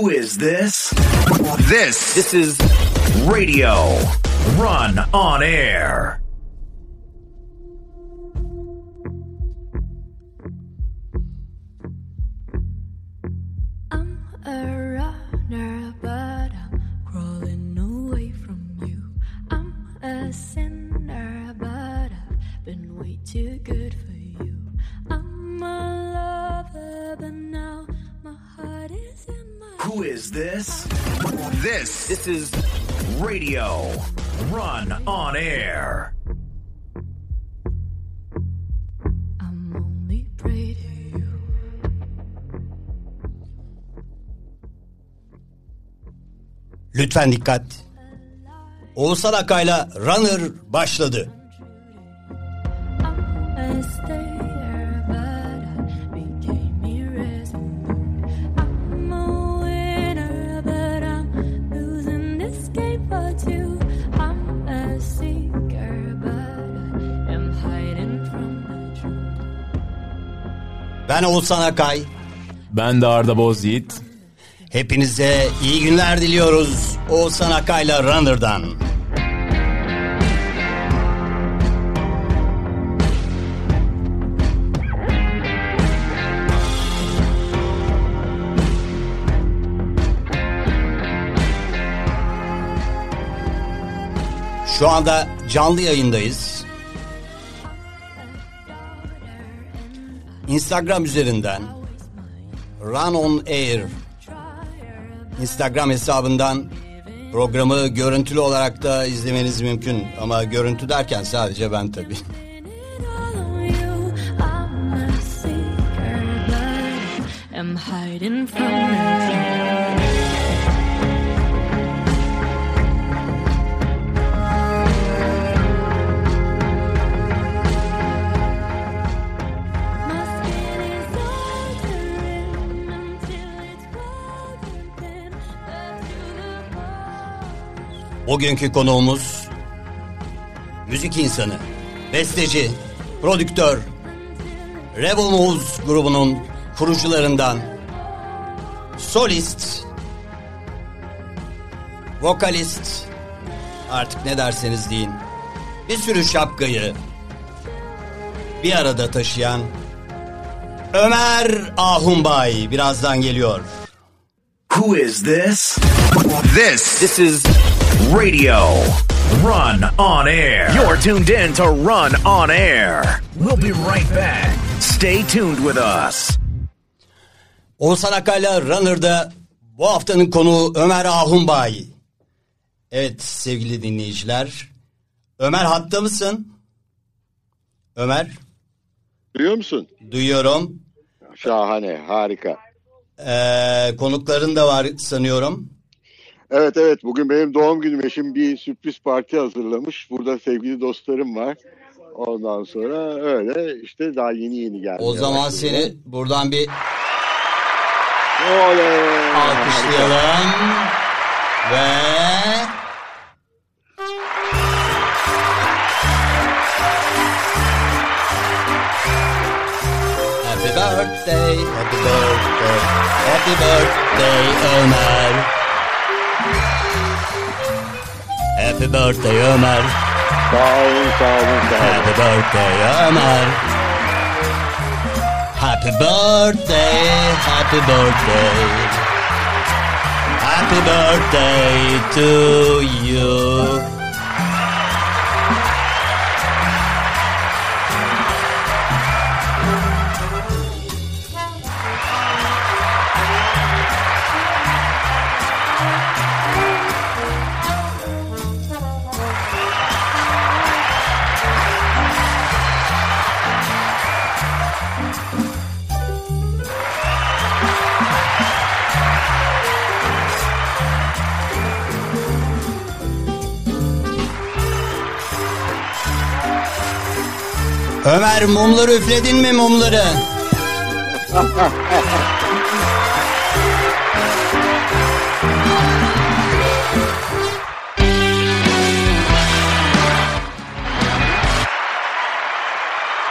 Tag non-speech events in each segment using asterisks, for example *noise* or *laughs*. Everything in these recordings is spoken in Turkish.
Who is this? This This is Radio Run on Air. İs Radio Run on Air. I'm only prey to you. Lütfen dikkat. Oğuzhan Akay'la Runner başladı. Ben Oğuzhan Akay. Ben de Arda Bozyiğit. Hepinize iyi günler diliyoruz. Oğuzhan Akay'la Runner'dan. Şu anda canlı yayındayız. Instagram üzerinden Run on Air Instagram hesabından programı görüntülü olarak da izlemeniz mümkün. Ama görüntü derken sadece ben tabii. I'm hiding from the truth. Bone. Bugünkü konuğumuz müzik insanı, besteci, prodüktör, Rebel Moves grubunun kurucularından solist, vokalist, artık ne derseniz deyin, bir sürü şapkayı bir arada taşıyan Ömer Ahumbay birazdan geliyor. Who is this? this This is Radio Run on Air. You're tuned in to Run on Air. We'll be right back. Stay tuned with us. Oğuzhan Akay'la Runner'da bu haftanın konuğu Ömer Ahumbay. Evet sevgili dinleyiciler. Ömer hatta mısın? Ömer Duyuyor musun? duyuyorum. Şahane, harika. Ee, konukların da var sanıyorum. Evet evet bugün benim doğum günüm eşim bir sürpriz parti hazırlamış. Burada sevgili dostlarım var. Ondan sonra öyle işte daha yeni yeni geldi. O zaman seni buradan bir Oley! alkışlayalım. Ve Happy birthday, happy birthday, happy birthday Ömer. Happy birthday Ömer. Sağ olun sağ olun sağ olun. Happy birthday Ömer. Happy birthday, happy birthday. Happy birthday to you. Ömer mumları üfledin mi mumları?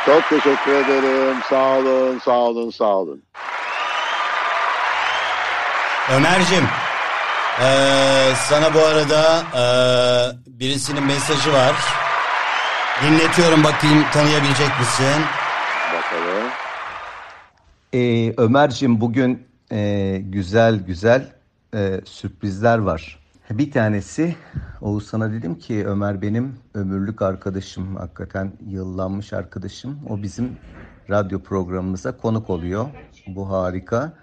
Çok teşekkür ederim. Sağ olun, sağ olun, sağ olun. Ömer'cim eee, sana bu arada eee, birisinin mesajı var. Dinletiyorum bakayım tanıyabilecek misin? Bakalım. Ee, Ömerciğim bugün e, güzel güzel e, sürprizler var. Bir tanesi Oğuzhan'a dedim ki Ömer benim ömürlük arkadaşım. Hakikaten yıllanmış arkadaşım. O bizim radyo programımıza konuk oluyor. Bu harika.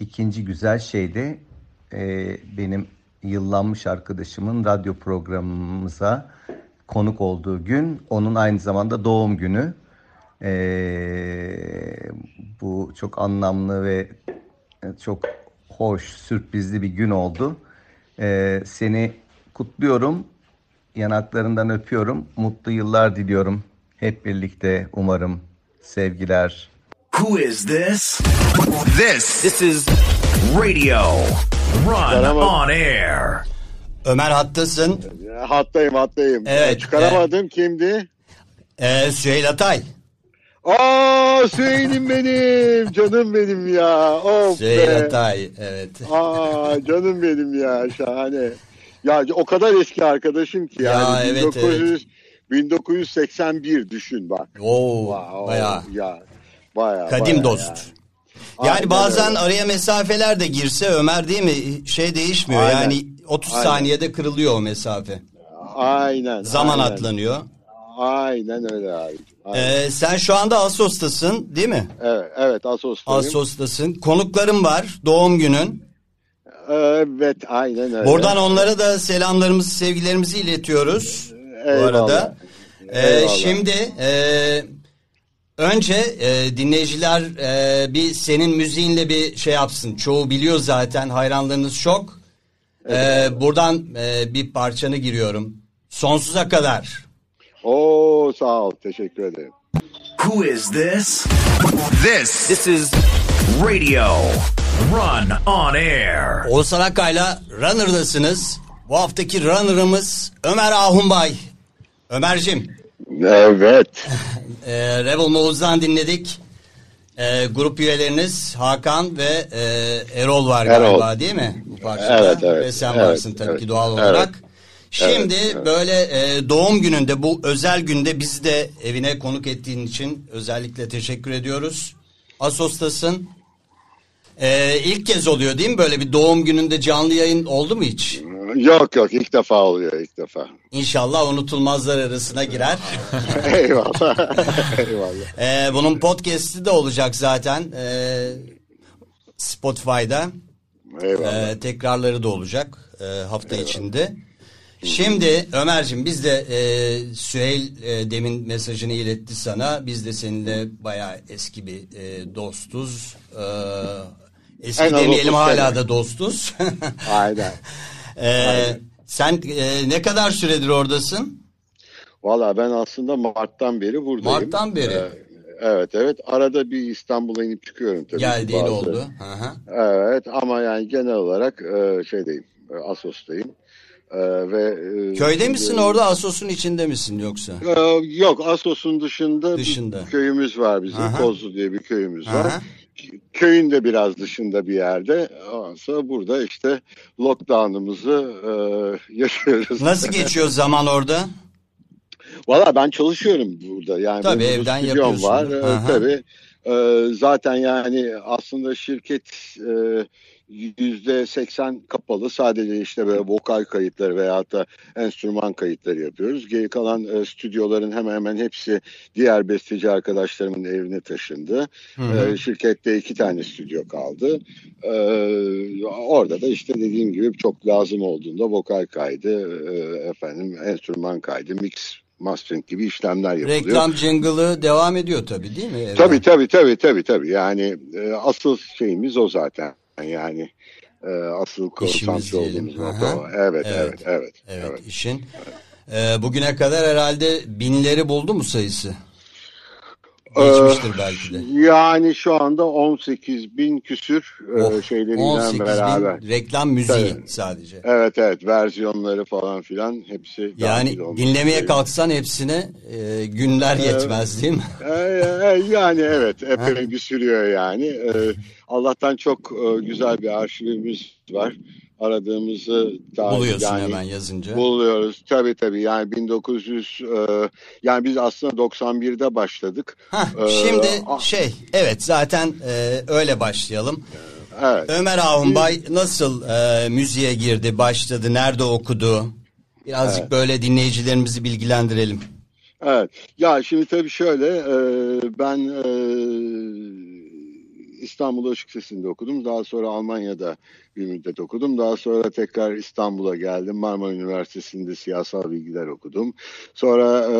İkinci güzel şey de e, benim yıllanmış arkadaşımın radyo programımıza konuk olduğu gün onun aynı zamanda doğum günü. Ee, bu çok anlamlı ve çok hoş, sürprizli bir gün oldu. Ee, seni kutluyorum, yanaklarından öpüyorum, mutlu yıllar diliyorum. Hep birlikte umarım. Sevgiler. Who is this? This This is Radio Run on Air. Ömer hattasın. Hattayım hattayım. Evet, Çıkaramadım kimdi? Eee Süheyl Atay. Aa Süheyl'im benim. Canım benim ya. Of Süheyl be. Atay evet. Aa canım benim ya şahane. Ya o kadar eski arkadaşım ki Ya, yani evet, 1900 1981 düşün bak. Oo Wow, bayağı. ya bayağı Kadim bayağı dost. ya. Yani Aynen bazen öyle. araya mesafeler de girse Ömer değil mi şey değişmiyor. Aynen. Yani 30 Aynen. saniyede kırılıyor o mesafe. Aynen. Zaman aynen. atlanıyor. Aynen öyle abi. Aynen. Ee, sen şu anda Asos'tasın değil mi? evet, evet Asos'tayım. Asos'tasın. Konuklarım var doğum günün. Evet aynen öyle. Buradan onlara da selamlarımızı sevgilerimizi iletiyoruz. Bu Eyvallah. arada. Ee, şimdi e, önce e, dinleyiciler e, bir senin müziğinle bir şey yapsın. Çoğu biliyor zaten hayranlarınız çok. Ee, buradan e, bir parçanı giriyorum. Sonsuza kadar. Oo sağ ol teşekkür ederim. Who is this? this This is Radio Run on Air. Oğuzhan Akkay'la Runner'dasınız. Bu haftaki Runner'ımız Ömer Ahunbay. Ömer'cim Evet. *laughs* e, Rebel Moğuz'dan dinledik. E, grup üyeleriniz Hakan ve e, Erol var Erol. galiba değil mi? Bu parçada. Evet, evet. Ve sen Evet, varsın tabii evet. ki doğal Evet. olarak. Şimdi Evet, evet. böyle e, doğum gününde bu özel günde bizi de evine konuk ettiğin için özellikle teşekkür ediyoruz. Asos'tasın. E, ilk kez oluyor değil mi böyle bir doğum gününde canlı yayın oldu mu hiç? Yok yok ilk defa oluyor ilk defa. İnşallah unutulmazlar arasına girer. *laughs* Eyvallah. *laughs* Eyvallah. Ee, bunun podcast'i de olacak zaten ee, Spotify'da. Eyvallah. Ee, tekrarları da olacak ee, hafta içinde. Şimdi Ömer'cim biz de e, Süheyl e, demin mesajını iletti sana. Biz de seninle bayağı eski bir e, dostuz. Ee, eski En demeyelim 30 hala da dostuz. *laughs* Aynen. Ee, sen e, ne kadar süredir oradasın? Valla ben aslında Mart'tan beri buradayım. Mart'tan beri. Ee, evet evet. Arada bir İstanbul'a inip çıkıyorum tabii. Geldiğin bazı- oldu. Hı. Evet ama yani genel olarak e, şeydeyim. e, Asos'tayım. E, ve e, Köyde misin e, orada Asos'un içinde misin yoksa? e, yok Asos'un dışında, Dışında. bir köyümüz var bizim. Aha. Kozlu diye bir köyümüz var. Köyün de biraz dışında bir yerde. Ondan sonra burada işte lockdown'ımızı e, yaşıyoruz. Nasıl geçiyor zaman orada? Valla ben çalışıyorum burada. Yani Tabii, evden yapıyorsun. var. Ee, Aha. tabii. Ee, zaten yani aslında şirket e, yüzde seksen kapalı. Sadece işte böyle vokal kayıtları veyahut da enstrüman kayıtları yapıyoruz. Geri kalan e, stüdyoların hemen hemen hepsi diğer besteci arkadaşlarımın evine taşındı. Ee, şirkette iki tane stüdyo kaldı. Ee, orada da işte dediğim gibi çok lazım olduğunda vokal kaydı, e, efendim enstrüman kaydı, mix mastering gibi işlemler yapılıyor. Reklam jingle'ı devam ediyor tabii değil mi? evden? Tabii tabii tabii tabii tabii. Yani e, asıl şeyimiz o zaten. Yani e, asıl diyelim. olduğumuz nokta o. Evet, Evet. evet, evet, Evet, evet. işin. Ee, bugüne kadar herhalde binleri buldu mu sayısı? Geçmiştir belki de. Yani şu anda 18 bin küsür e, Of, şeyleriyle 18 beraber. bin reklam müziği Tabii. sadece. Evet evet versiyonları falan filan hepsi Yani dahil olmuş. dinlemeye kalksan hepsine e, günler yetmez değil mi? *laughs* Ee, e, yani evet epey bir sürüyor yani. Ee, Allah'tan çok e, güzel bir arşivimiz var. Aradığımızı Buluyorsun yani hemen yazınca. Buluyoruz tabii tabii yani 1900 e, yani biz aslında 91'de başladık. Hah, Ee, şimdi a- şey evet zaten e, öyle başlayalım. Evet. Ömer Ahunbay nasıl e, müziğe girdi, başladı, nerede okudu? Birazcık böyle dinleyicilerimizi bilgilendirelim. Evet. Ya şimdi tabii şöyle e, ben e, İstanbul Işık Sesi'nde okudum. Daha sonra Almanya'da bir müddet okudum. Daha sonra tekrar İstanbul'a geldim. Marmara Üniversitesi'nde siyasal bilgiler okudum. Sonra e,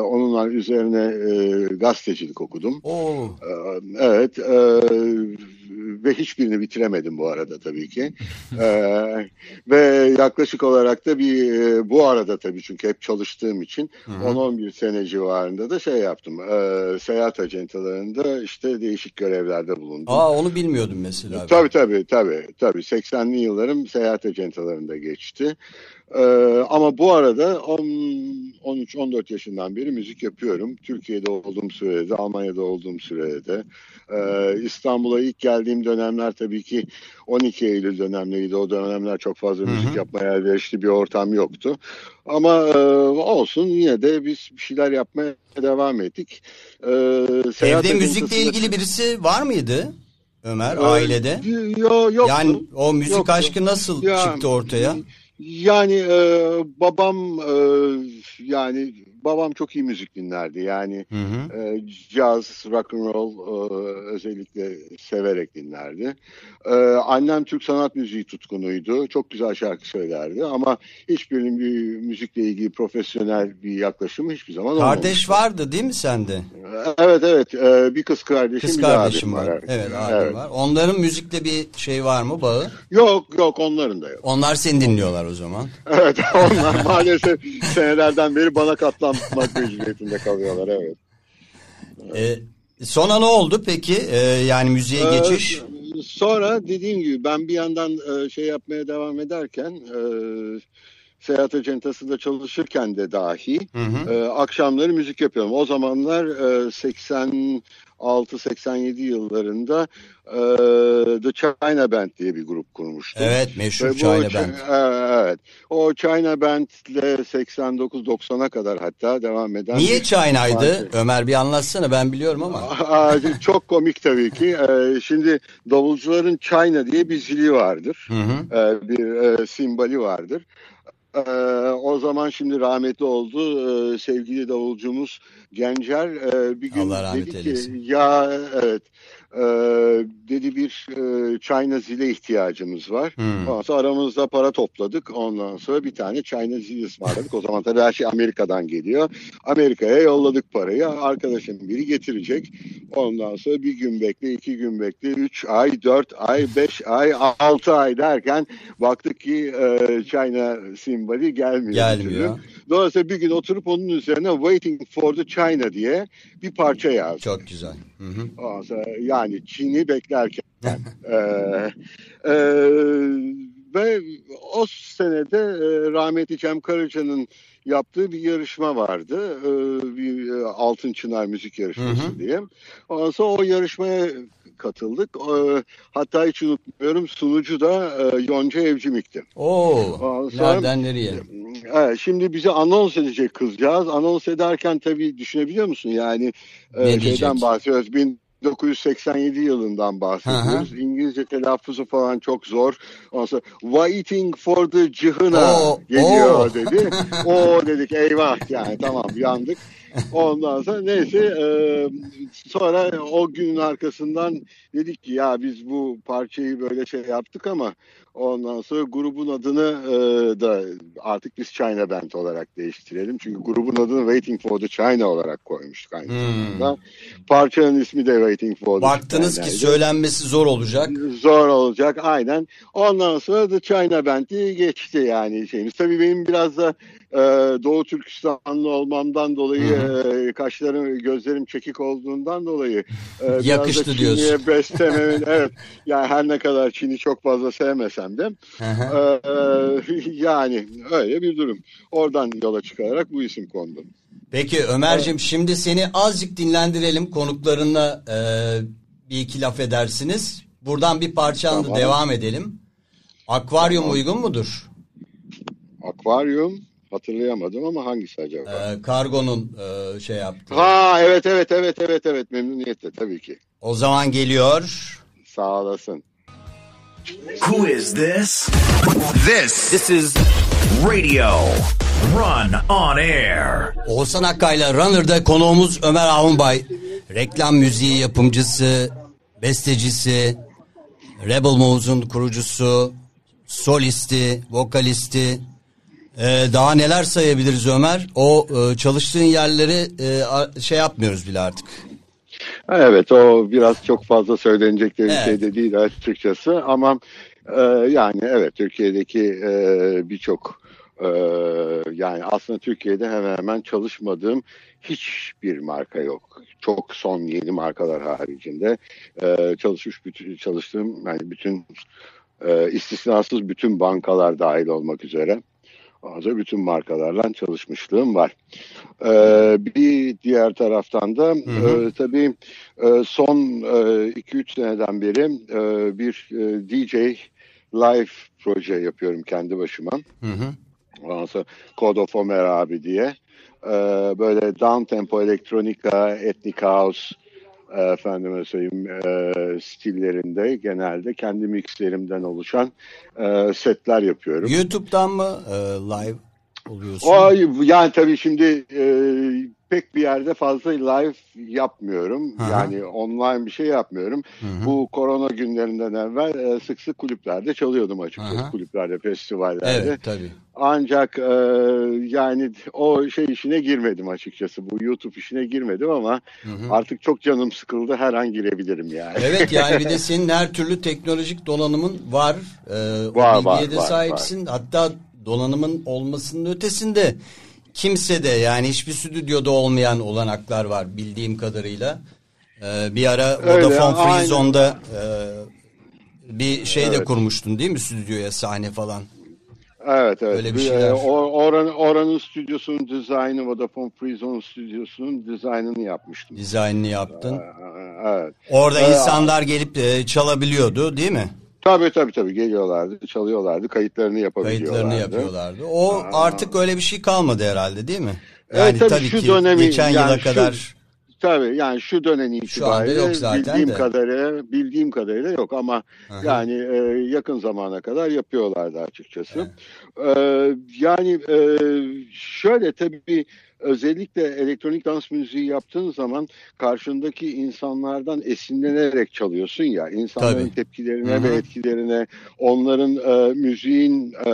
onunla üzerine e, gazetecilik okudum. Oo, Ee, Evet e, ve hiçbirini bitiremedim bu arada tabii ki. Ee, ve yaklaşık olarak da bir e, bu arada tabii çünkü hep çalıştığım için 10-11 sene civarında da şey yaptım. Ee, seyahat acentalarında işte değişik görevlerde bulundum. aa onu bilmiyordum mesela. Tabii tabii tabii tabii 80'li yıllarım seyahat acentalarında geçti. Ee, ama bu arada 10 13-14 yaşından beri müzik yapıyorum. Türkiye'de olduğum sürede, Almanya'da olduğum sürede de. Ee, İstanbul'a ilk geldiğim dönemler tabii ki 12 Eylül dönemleriydi. O dönemler çok fazla müzik yapmaya elverişli bir ortam yoktu. Ama e, olsun yine de biz bir şeyler yapmaya devam ettik. Ee, Evde müzikle ajantasında- ilgili birisi var mıydı Ömer Ee, ailede? Yo, yoktu. Yani o müzik Yoktu. aşkı nasıl Ya, çıktı ortaya? Yani e, babam e, yani babam çok iyi müzik dinlerdi. Yani Hı hı. e, rock and roll e, özellikle severek dinlerdi. E, annem Türk sanat müziği tutkunuydu. Çok güzel şarkı söylerdi ama hiçbirinin bir müzikle ilgili profesyonel bir yaklaşımı hiçbir zaman Kardeş olmamıştı. vardı değil mi sende? Evet evet e, bir kız kardeşim Kız bir de abim kardeşim var. Evet abim Evet. var. Onların müzikle bir şey var mı bağı? Yok yok onların da yok. Onlar seni dinliyorlar o zaman. Evet *laughs* onlar maalesef senelerden beri bana *laughs* katlanmak mecburiyetinde kalıyorlar evet. Ee, sonra ne oldu peki? Ee, yani müziğe Ee, geçiş? Sonra dediğim gibi ben bir yandan e, şey yapmaya devam ederken e, seyahat acentasında çalışırken de dahi e, akşamları müzik yapıyorum. O zamanlar e, 86-87 yıllarında e, The China Band diye bir grup kurmuştum. Evet meşhur Ve bu China Ch- Band. e, Evet. O China Band'le 89-90'a kadar hatta devam eden Niye China'ydı? Ömer bir anlatsana ben biliyorum ama. *laughs* Çok komik tabii ki. Ee, şimdi davulcuların China diye bir zili vardır. Ee, bir e, simbali vardır. Ee, o zaman şimdi rahmetli oldu ee, sevgili davulcumuz Gencer e, bir gün Allah rahmet dedi eylesin. ki ya evet e, dedi bir e, China zile ihtiyacımız var. Hmm. Ondan sonra aramızda para topladık. Ondan sonra bir tane China zil ısmarladık. O zaman tabii her şey Amerika'dan geliyor. Amerika'ya yolladık parayı. Arkadaşım biri getirecek. Ondan sonra bir gün bekle, iki gün bekle, üç ay, dört ay, beş ay, altı ay derken baktık ki e, China simbali gelmiyor. Gelmiyor. türlü. Dolayısıyla bir gün oturup onun üzerine Waiting for the China diye bir parça yazdık. Çok güzel. Hı hı. Yani Çin'i beklerken. *laughs* Ee, e, ve o senede e, rahmetli Cem Karaca'nın yaptığı bir yarışma vardı. Ee, bir e, Altın Çınar Müzik Yarışması Hı hı. diye. Ondan sonra o yarışmaya katıldık. Ee, hatta hiç unutmuyorum sunucu da e, Yonca Evcimik'ti. Oo, Ondan sonra- nereden nereye? Evet, şimdi bize anons edecek kızcağız. Anons ederken tabii düşünebiliyor musun? Yani e, şeyden bahsediyoruz. 1987 yılından bahsediyoruz. İngilizce telaffuzu falan çok zor. Ondan sonra waiting for the cihına geliyor dedi. *laughs* O dedik eyvah yani tamam yandık. Ondan sonra neyse e, sonra o günün arkasından dedik ki ya biz bu parçayı böyle şey yaptık ama ondan sonra grubun adını e, da artık biz China Band olarak değiştirelim. Çünkü grubun adını Waiting for the China olarak koymuştuk aynı zamanda. Parçanın ismi de Waiting for the Hmm. Baktınız ki China'ydı. söylenmesi zor olacak. Zor olacak aynen. Ondan sonra The China Band'i geçti yani şeyimiz. Tabii benim biraz da e, Doğu Türkistanlı olmamdan dolayı e, kaşlarım gözlerim çekik olduğundan dolayı e, da Yakıştı diyorsun. beslememin evet yani her ne kadar Çin'i çok fazla sevmesem de Hı hı. e, *laughs* yani öyle bir durum. Oradan yola çıkarak bu isim kondu. Peki Ömer'cim şimdi seni azıcık dinlendirelim konuklarına e, bir iki laf edersiniz. Buradan bir parçanla Tamam. devam edelim. Akvaryum Tamam. uygun mudur? Akvaryum hatırlayamadım ama hangisi acaba? E, kargonun e, şey yaptı. Ha evet evet evet evet evet memnuniyetle tabii ki. O zaman geliyor. Sağ olasın. Who is this? This This is Radio Run On Air. Oğuzhan Akkay'la Runner'da konuğumuz Ömer Ahunbay. Reklam müziği yapımcısı, bestecisi, Rebel Mouse'un kurucusu, solisti, vokalisti. Ee, daha neler sayabiliriz Ömer? O e, çalıştığın yerleri e, şey yapmıyoruz bile artık. Evet o biraz çok fazla söylenecek bir Evet. şey de değil açıkçası ama e, yani evet Türkiye'deki e, birçok e, yani aslında Türkiye'de hemen hemen çalışmadığım hiçbir marka yok. Çok son yeni markalar haricinde e, çalışmış bütün çalıştığım yani bütün e, istisnasız bütün bankalar dahil olmak üzere Ayrıca bütün markalarla çalışmışlığım var. Ee, bir diğer taraftan da e, tabii e, son 2-3 seneden beri e, bir e, DJ live proje yapıyorum kendi başıma. Hı hı. Ondan sonra Code of Omer abi diye. Ee, böyle down tempo elektronika, ethnic house, e, efendime söyleyeyim e, stillerinde genelde kendi mixlerimden oluşan e, setler yapıyorum. YouTube'dan mı e, live oluyorsun? O, yani tabii şimdi e, pek bir yerde fazla live yapmıyorum. Hı hı. Yani online bir şey yapmıyorum. Bu korona günlerinden evvel e, sık sık kulüplerde çalıyordum açıkçası. Hı hı. Kulüplerde, festivallerde. Evet tabii. Ancak e, yani o şey işine girmedim açıkçası. Bu YouTube işine girmedim ama artık çok canım sıkıldı. Her an girebilirim yani. Evet yani bir de *laughs* senin her türlü teknolojik donanımın var. Ee, Var, o bilgiye var, de var, sahipsin. Hatta donanımın olmasının ötesinde kimse de yani hiçbir stüdyoda olmayan olanaklar var bildiğim kadarıyla. Ee, bir ara Öyle, Vodafone Free. Zone'da e, bir şey de Evet. kurmuştun değil mi stüdyoya sahne falan? Evet evet. Öyle bir şeyler. e, or- oranın, stüdyosunun dizaynı Vodafone Zone stüdyosunun dizaynını yapmıştım. Dizaynını yaptın. Ee, Evet. Orada Ee, insanlar gelip e, çalabiliyordu değil mi? Tabii tabii tabii geliyorlardı, çalıyorlardı, kayıtlarını yapabiliyorlardı. Kayıtlarını yapıyorlardı. O artık öyle bir şey kalmadı herhalde değil mi? Evet, Yani tabii tabii şu ki dönemi, geçen yani yıla şu- kadar Tabii yani şu dönem itibariyle yok zaten bildiğim de. kadarıyla bildiğim kadarıyla yok ama yani e, yakın zamana kadar yapıyorlardı açıkçası. E, yani e, şöyle tabii özellikle elektronik dans müziği yaptığın zaman karşındaki insanlardan esinlenerek çalıyorsun ya insanların Tabii. tepkilerine Hı hı. ve etkilerine onların e, müziğin e,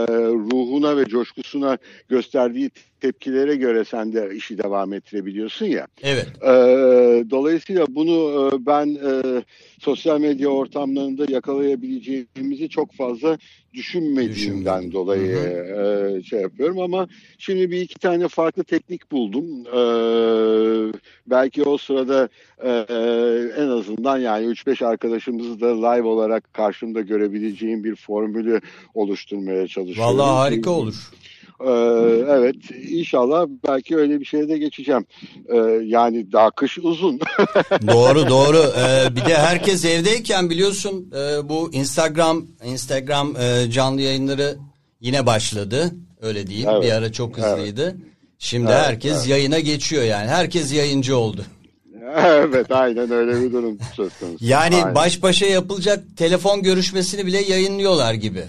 ruhuna ve coşkusuna gösterdiği tepkilere göre sen de işi devam ettirebiliyorsun ya. evet. Ee, dolayısıyla bunu e, ben e, sosyal medya ortamlarında yakalayabileceğimizi çok fazla düşünmediğimden dolayı e, şey yapıyorum ama şimdi bir iki tane farklı teknik buldum. Ee, belki o sırada e, en azından yani 3-5 arkadaşımızı da live olarak karşımda görebileceğim bir formülü oluşturmaya çalışıyorum. Vallahi harika olur. Ee, evet inşallah belki öyle bir şeye de geçeceğim. Ee, yani daha kış uzun. *laughs* doğru doğru. Ee, bir de herkes evdeyken biliyorsun e, bu Instagram Instagram e, canlı yayınları yine başladı. Öyle diyeyim. Evet. Bir ara çok hızlıydı. Şimdi Evet, herkes evet. yayına geçiyor yani. Herkes yayıncı oldu. evet aynen öyle bir durum söz konusu. Yani Aynen. baş başa yapılacak telefon görüşmesini bile yayınlıyorlar gibi.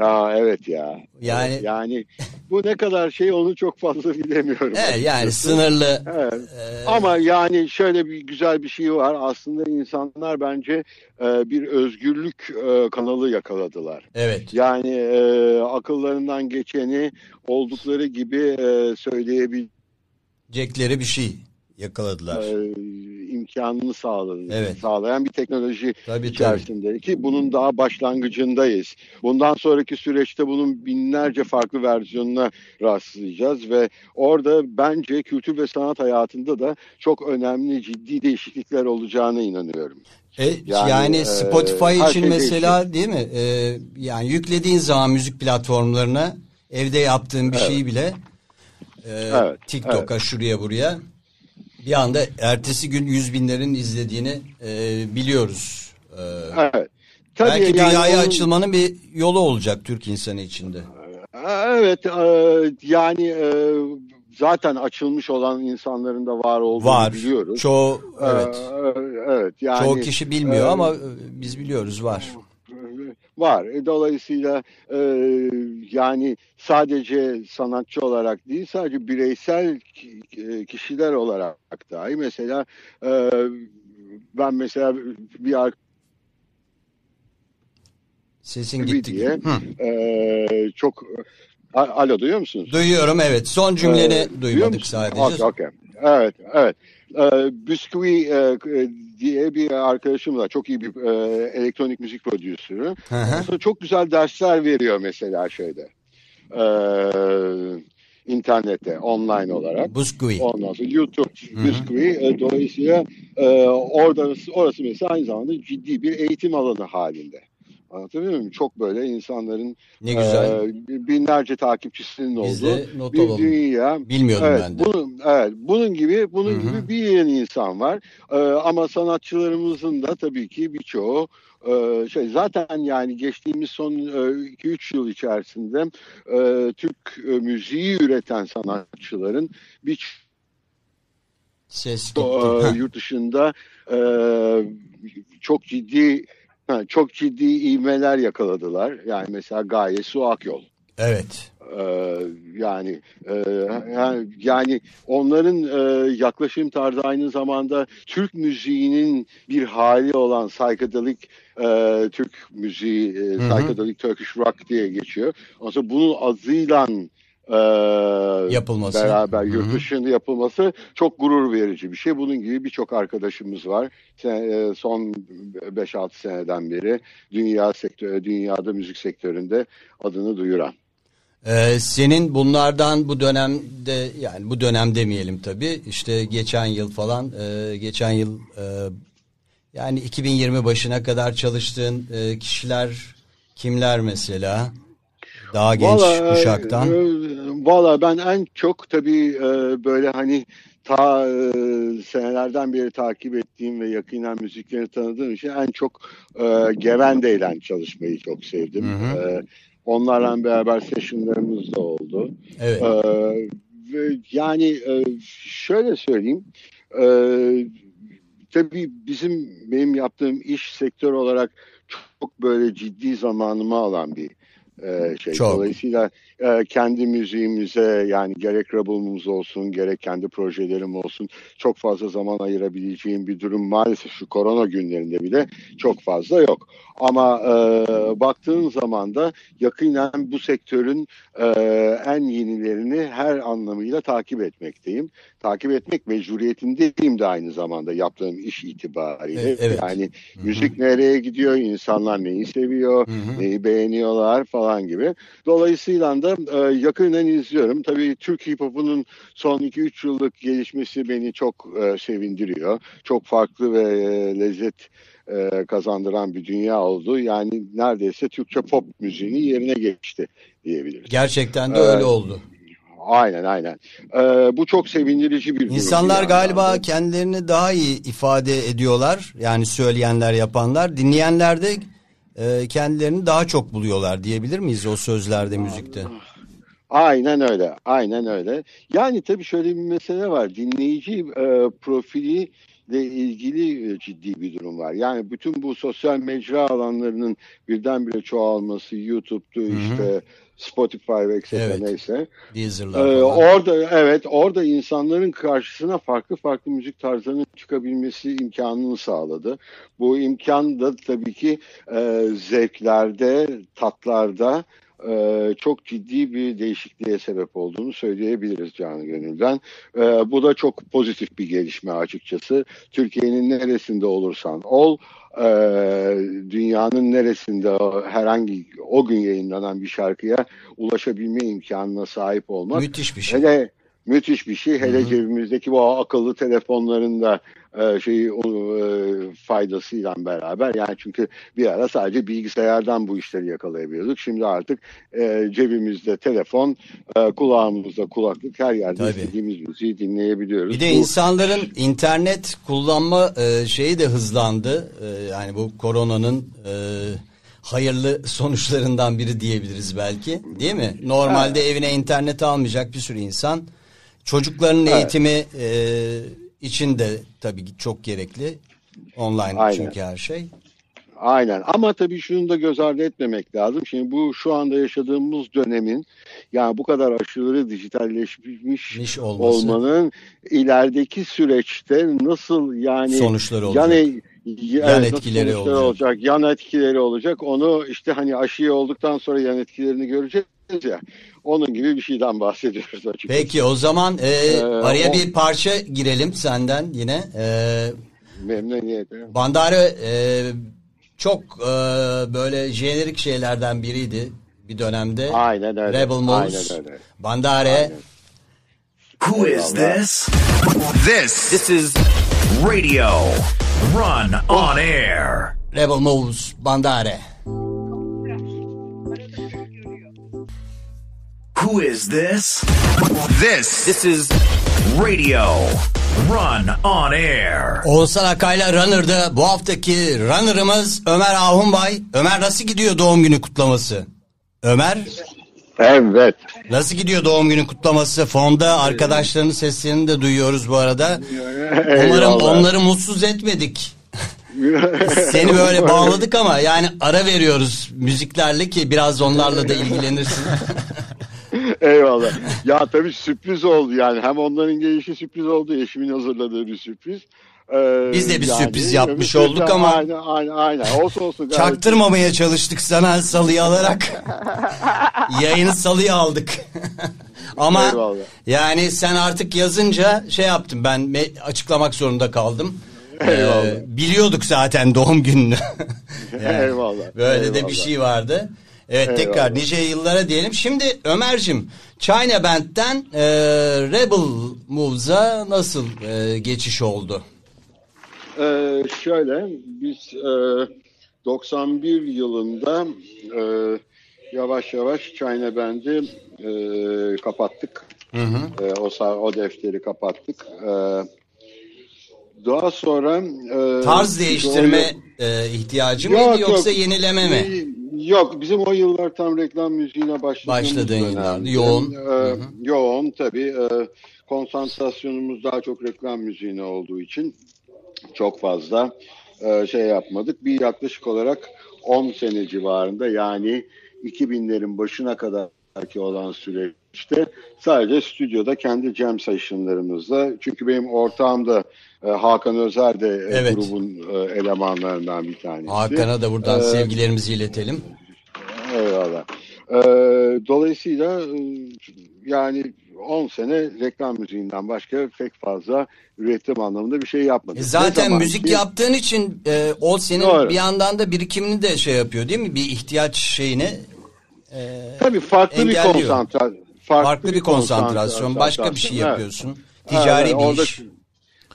Ya evet ya. Yani- Evet, yani bu ne kadar şey onu çok fazla *laughs* bilemiyorum. Evet, yani sınırlı. Evet. Ee, Ama yani şöyle bir güzel bir şey var. Aslında insanlar bence e, bir özgürlük e, kanalı yakaladılar. Evet. Yani e, akıllarından geçeni oldukları gibi e, söyleyebil Cekleri bir şey yakaladılar. e, imkanını sağladı, Evet. sağlayan bir teknoloji Tabii, içerisinde ki bunun daha başlangıcındayız. Bundan sonraki süreçte bunun binlerce farklı versiyonuna rastlayacağız ve orada bence kültür ve sanat hayatında da çok önemli ciddi değişiklikler olacağına inanıyorum. E, Yani, yani, e, Spotify her için şey mesela değil mi? E, yani yüklediğin zaman müzik platformlarına evde yaptığın bir şeyi bile e, Evet, TikTok'a şuraya buraya bir anda ertesi gün yüz binlerin izlediğini e, biliyoruz. E, Evet. Tabii belki yani dünyaya onun- açılmanın bir yolu olacak Türk insanı içinde. Evet e, yani e, zaten açılmış olan insanların da var olduğunu Var. biliyoruz. Çoğu evet. Ee, evet yani Çoğu kişi bilmiyor e, ama e, biz biliyoruz var. Var. E, Dolayısıyla e, yani sadece sanatçı olarak değil sadece bireysel e, kişiler olarak dahi mesela e, ben mesela bir Sesin gitti. diye Hı. e, çok Alo duyuyor musunuz? Duyuyorum evet. Son cümleni Ee, duymadık sadece. Okey, okey. Evet, evet. Ee, Bisküvi e, diye bir arkadaşım var. Çok iyi bir e, elektronik müzik prodüsörü. Sonra çok güzel dersler veriyor mesela şeyde. Ee, internette, online olarak. Buskui. Ondan sonra YouTube, Bisküvi. E, dolayısıyla e, orada, orası mesela aynı zamanda ciddi bir eğitim alanı halinde. Anlatabiliyor muyum? Çok böyle insanların Ne güzel. e, binlerce takipçisinin Biz olduğu de not bir alalım. dünya. Bilmiyordum Evet, ben de. bunun, evet, bunun gibi bunun Hı hı. gibi bir yeni insan var. Ee, ama sanatçılarımızın da tabii ki birçoğu e, şey zaten yani geçtiğimiz son 2-3 yıl içerisinde e, Türk e, müziği üreten sanatçıların birçoğu Ses gitti. e, yurt dışında e, çok ciddi ha, çok ciddi ivmeler yakaladılar. Yani mesela Gaye Su Akyol. Evet. Ee, yani e, yani- onların e, yaklaşım tarzı aynı zamanda Türk müziğinin bir hali olan psychedelic e, Türk müziği, e, psychedelic Turkish rock diye geçiyor. Sonra bunun adıyla e, Yapılması. beraber yurt dışında yapılması çok gurur verici bir şey. Bunun gibi birçok arkadaşımız var. Sen- e, Son 5-6 seneden beri dünya sektörü, dünyada müzik sektöründe adını duyuran. Ee, senin bunlardan bu dönemde yani bu dönem demeyelim tabii işte geçen yıl falan e, geçen yıl e, yani 2020 başına kadar çalıştığın e, kişiler kimler mesela daha genç Vallahi, kuşaktan e, Valla ben en çok tabii e, böyle hani ta e, senelerden beri takip ettiğim ve yakinen müziklerini tanıdığım için en çok e, Gevende'yle çalışmayı çok sevdim. Hı hı. E, onlarla beraber sessionlarımız da oldu. evet ve yani e, şöyle söyleyeyim. E, tabii bizim benim yaptığım iş sektör olarak çok böyle ciddi zamanımı alan bir e, şey. Çok. Dolayısıyla e, kendi müziğimize yani gerek Rebel'ımız olsun gerek kendi projelerim olsun çok fazla zaman ayırabileceğim bir durum maalesef şu korona günlerinde bile çok fazla yok. Ama e, baktığın zaman da yakinen bu sektörün e, en yenilerini her anlamıyla takip etmekteyim. Takip etmek mecburiyetindeyim de aynı zamanda yaptığım iş itibariyle. Evet. Yani müzik nereye gidiyor, insanlar neyi seviyor, Hı hı. neyi beğeniyorlar falan gibi. Dolayısıyla da e, yakından izliyorum. Tabii Türk hip hop'unun son 2-3 yıllık gelişmesi beni çok e, sevindiriyor. Çok farklı ve e, lezzet e, kazandıran bir dünya oldu. Yani neredeyse Türkçe pop müziğinin yerine geçti diyebiliriz. gerçekten de Evet. öyle oldu. Aynen aynen. E, bu çok sevindirici bir durum. İnsanlar bir galiba kendilerini daha iyi ifade ediyorlar. Yani söyleyenler, yapanlar. Dinleyenler de e, kendilerini daha çok buluyorlar diyebilir miyiz o sözlerde, müzikte? Aynen öyle, aynen öyle. Yani tabii şöyle bir mesele var. Dinleyici e, profili ile ilgili e, ciddi bir durum var. Yani bütün bu sosyal mecra alanlarının birdenbire çoğalması, YouTube'du işte Spotify ve. Evet. neyse. Deezer'lar Ee, orada evet orada insanların karşısına farklı farklı müzik tarzlarının çıkabilmesi imkanını sağladı. Bu imkan da tabii ki e, zevklerde, tatlarda e, çok ciddi bir değişikliğe sebep olduğunu söyleyebiliriz canı gönülden. E, bu da çok pozitif bir gelişme açıkçası. Türkiye'nin neresinde olursan ol, e, dünyanın neresinde herhangi o gün yayınlanan bir şarkıya ulaşabilme imkanına sahip olmak. Müthiş bir şey. Hele müthiş bir şey. Hele cebimizdeki bu akıllı telefonların da e, şeyi e, faydasıyla beraber yani çünkü bir ara sadece bilgisayardan bu işleri yakalayabiliyorduk. Şimdi artık e, cebimizde telefon, e, kulağımızda kulaklık her yerde Tabii. istediğimiz müziği dinleyebiliyoruz. Bir de Bu- insanların internet kullanma e, şeyi de hızlandı. E, yani bu koronanın e, hayırlı sonuçlarından biri diyebiliriz belki. Değil mi? Normalde evine internet almayacak bir sürü insan. Çocukların eğitimi e, için de tabii çok gerekli. Online Aynen. çünkü her şey. Aynen ama tabii şunu da göz ardı etmemek lazım. Şimdi bu şu anda yaşadığımız dönemin yani bu kadar aşırı dijitalleşmiş olmanın ilerideki süreçte nasıl yani Sonuçları olacak. Yani Yan etkileri sonuçları olacak. yan etkileri olacak. Onu işte hani aşıyı olduktan sonra yan etkilerini göreceğiz ya. Onun gibi bir şeyden bahsediyoruz açıkçası. Peki o zaman e, araya o- bir parça girelim senden yine. E, Memnuniyetle. Bandare e, çok e, böyle jenerik şeylerden biriydi bir dönemde. Aynen öyle. Rebel Moose, Aynen öyle. Bandare. Who is this? This This is Radio Run on Air. Rebel Moose, Bandare. Who is this? this This is Radio Run on Air. Oğuzhan Akay'la Runner'da bu haftaki Runner'ımız Ömer Ahunbay. Ömer nasıl gidiyor doğum günü kutlaması? Ömer Evet. nasıl gidiyor doğum günü kutlaması? Fonda arkadaşlarının seslerini de duyuyoruz bu arada. Umarım onları mutsuz etmedik. *laughs* Seni böyle bağladık ama yani ara veriyoruz müziklerle ki biraz onlarla da ilgilenirsin. *laughs* *laughs* Eyvallah. Ya tabii sürpriz oldu yani. Hem onların gelişi sürpriz oldu. Eşimin hazırladığı bir sürpriz. Ee, Biz de bir yani, sürpriz yapmış olduk ama- Aynen aynen. aynen. Olsun olsun. gayet- Çaktırmamaya çalıştık sana salıyı alarak. *laughs* Yayını salıya aldık. *laughs* Ama Eyvallah. yani sen artık yazınca şey yaptım ben açıklamak zorunda kaldım. Eyvallah. Ee, biliyorduk zaten doğum gününü. Eyvallah, Böyle de eyvallah. bir şey vardı. Evet tekrar Eyvallah. nice yıllara diyelim. Şimdi Ömer'cim China Band'den e, Rebel Moves'a nasıl e, geçiş oldu? Ee, şöyle biz e, 91 yılında e, yavaş yavaş China Band'i e, kapattık. E, o, o defteri kapattık. E, daha sonra e, Tarz değiştirme o- e, ihtiyacı Yok, mıydı yoksa yok. yenileme mi? Yok bizim o yıllar tam reklam müziğine başladığımız Başladığın yıllardı, yoğun. Ee, yoğun tabii. Ee, konsantrasyonumuz daha çok reklam müziğine olduğu için çok fazla e, şey yapmadık. Bir yaklaşık olarak 10 sene civarında yani 2000'lerin başına kadar ki olan süreçte sadece stüdyoda kendi jam session'larımızda çünkü benim ortağım da e, Hakan Özer de e, Evet. grubun e, elemanlarından bir tanesi. Hakan'a da buradan Ee, sevgilerimizi iletelim. Eyvallah. Ee, dolayısıyla e, yani 10 sene reklam müziğinden başka pek fazla üretim anlamında bir şey yapmadık. E zaten müzik ki- yaptığın için e, o senin Doğru. bir yandan da birikimini de şey yapıyor değil mi? Bir ihtiyaç şeyini Tabii farklı bir konsantrasyon. farklı bir konsantrasyon, başka bir şey Evet. yapıyorsun. Ticari Evet, bir orada iş.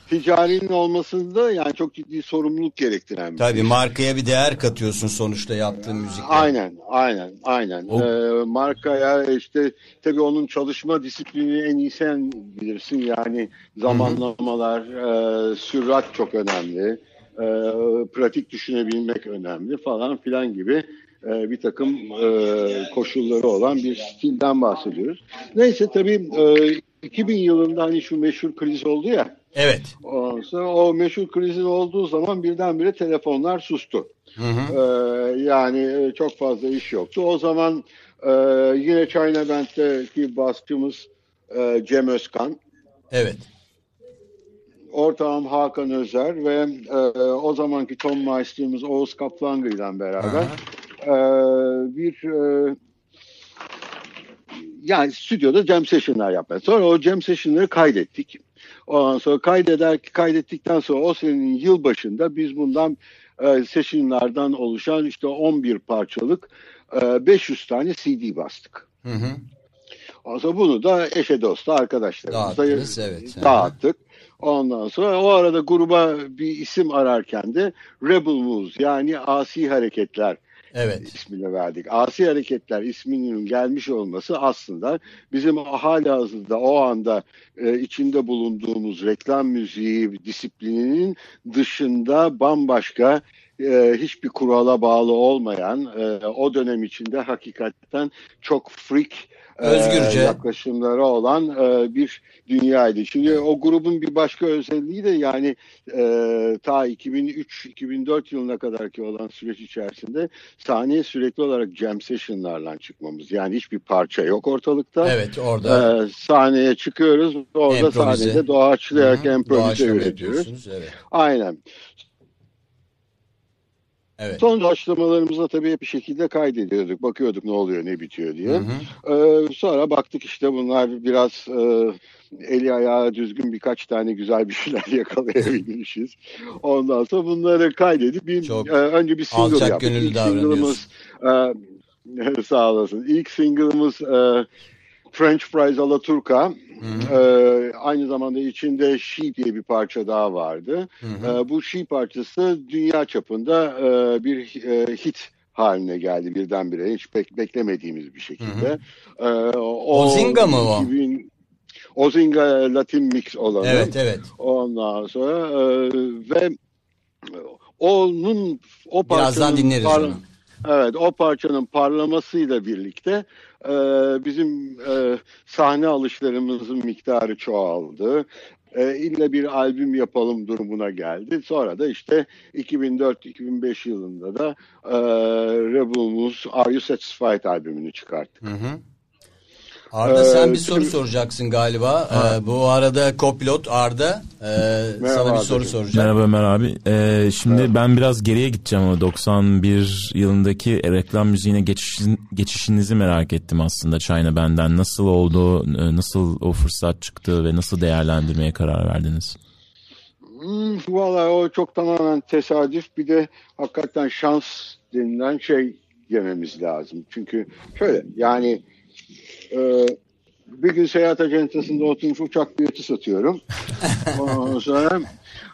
Ticarinin olmasında yani çok ciddi sorumluluk gerektiren bir Tabii iş. markaya bir değer katıyorsun sonuçta yaptığın müzikle. Aynen, aynen, aynen. O- Ee, markaya işte tabii onun çalışma disiplini en iyi sen bilirsin. Yani zamanlamalar, e, sürat çok önemli. E, pratik düşünebilmek önemli falan filan gibi e, bir takım e, koşulları olan bir stilden bahsediyoruz. Neyse tabii e, 2000 yılında hani şu meşhur kriz oldu ya. Evet. Ondan sonra o meşhur krizin olduğu zaman birdenbire telefonlar sustu. Ee, yani e, çok fazla iş yoktu. O zaman e, yine China Band'deki baskımız e, Cem Özkan, Evet. ortağım Hakan Özer ve e, o zamanki ton maestromuz Oğuz Kaplangı ile beraber e, bir e, yani stüdyoda jam session'lar yapmaya. Sonra o jam session'ları kaydettik. Ondan sonra kaydeder, kaydettikten sonra o senenin yıl başında biz bundan e, session'lardan oluşan işte 11 parçalık e, 500 tane CD bastık. Hı hı. Ondan sonra bunu da eşe dosta arkadaşlarımıza Dağıttınız, evet. dağıttık. Ondan sonra o arada gruba bir isim ararken de Rebel Moves yani Asi Hareketler Evet. ismini verdik. Asi Hareketler isminin gelmiş olması aslında bizim hala hazırda o anda e, içinde bulunduğumuz reklam müziği disiplininin dışında bambaşka e, hiçbir kurala bağlı olmayan e, o dönem içinde hakikaten çok freak e, Özgürce. yaklaşımları olan e, bir dünyaydı. Şimdi o grubun bir başka özelliği de yani e, ta 2003-2004 yılına kadar ki olan süreç içerisinde sahneye sürekli olarak jam session'larla çıkmamız. Yani hiçbir parça yok ortalıkta. Evet orada E, sahneye çıkıyoruz. Orada Improvize. sahnede doğaçlayarak improvize üretiyoruz. Evet. Aynen. Evet. Son doğaçlamalarımızda tabii hep bir şekilde kaydediyorduk. Bakıyorduk ne oluyor ne bitiyor diye. Hı hı. Ee, sonra baktık işte bunlar biraz e, eli ayağı düzgün birkaç tane güzel bir şeyler *laughs* yakalayabilmişiz. Ondan sonra bunları kaydedip bir, Çok e, önce bir single alçak yaptık. gönüllü İlk single'ımız e, *laughs* sağ olasın. İlk single'ımız e, French Fries a la Turca. E, aynı zamanda içinde She diye bir parça daha vardı. E, bu She parçası dünya çapında e, bir e, hit haline geldi birdenbire. Hiç bek- beklemediğimiz bir şekilde. E, o, Ozinga mı o? 2000 Ozinga Latin Mix olanı. Evet evet. Ondan sonra e, ve onun o Birazdan parçanın dinleriz par- onu. Evet o parçanın parlamasıyla birlikte e, bizim e, sahne alışlarımızın miktarı çoğaldı. E, illa bir albüm yapalım durumuna geldi. Sonra da işte 2004-2005 yılında da e, Rebel Moose Are You Satisfied albümünü çıkarttık. Hı hı. Arda sen Ee, bir soru şimdi- soracaksın galiba. Ee, bu arada kopilot Arda e, sana bir soru soracak. Merhaba Ömer abi. Ee, şimdi ben biraz geriye gideceğim ama 91 yılındaki reklam müziğine geçişin, geçişinizi merak ettim aslında China Band'den. Nasıl oldu, e, nasıl o fırsat çıktı ve nasıl değerlendirmeye karar verdiniz? Hmm, Vallahi o çok tamamen tesadüf. Bir de hakikaten şans denilen şey yememiz lazım. Çünkü şöyle yani e, bir gün seyahat ajantasında oturmuş uçak bileti satıyorum. *laughs* Ondan sonra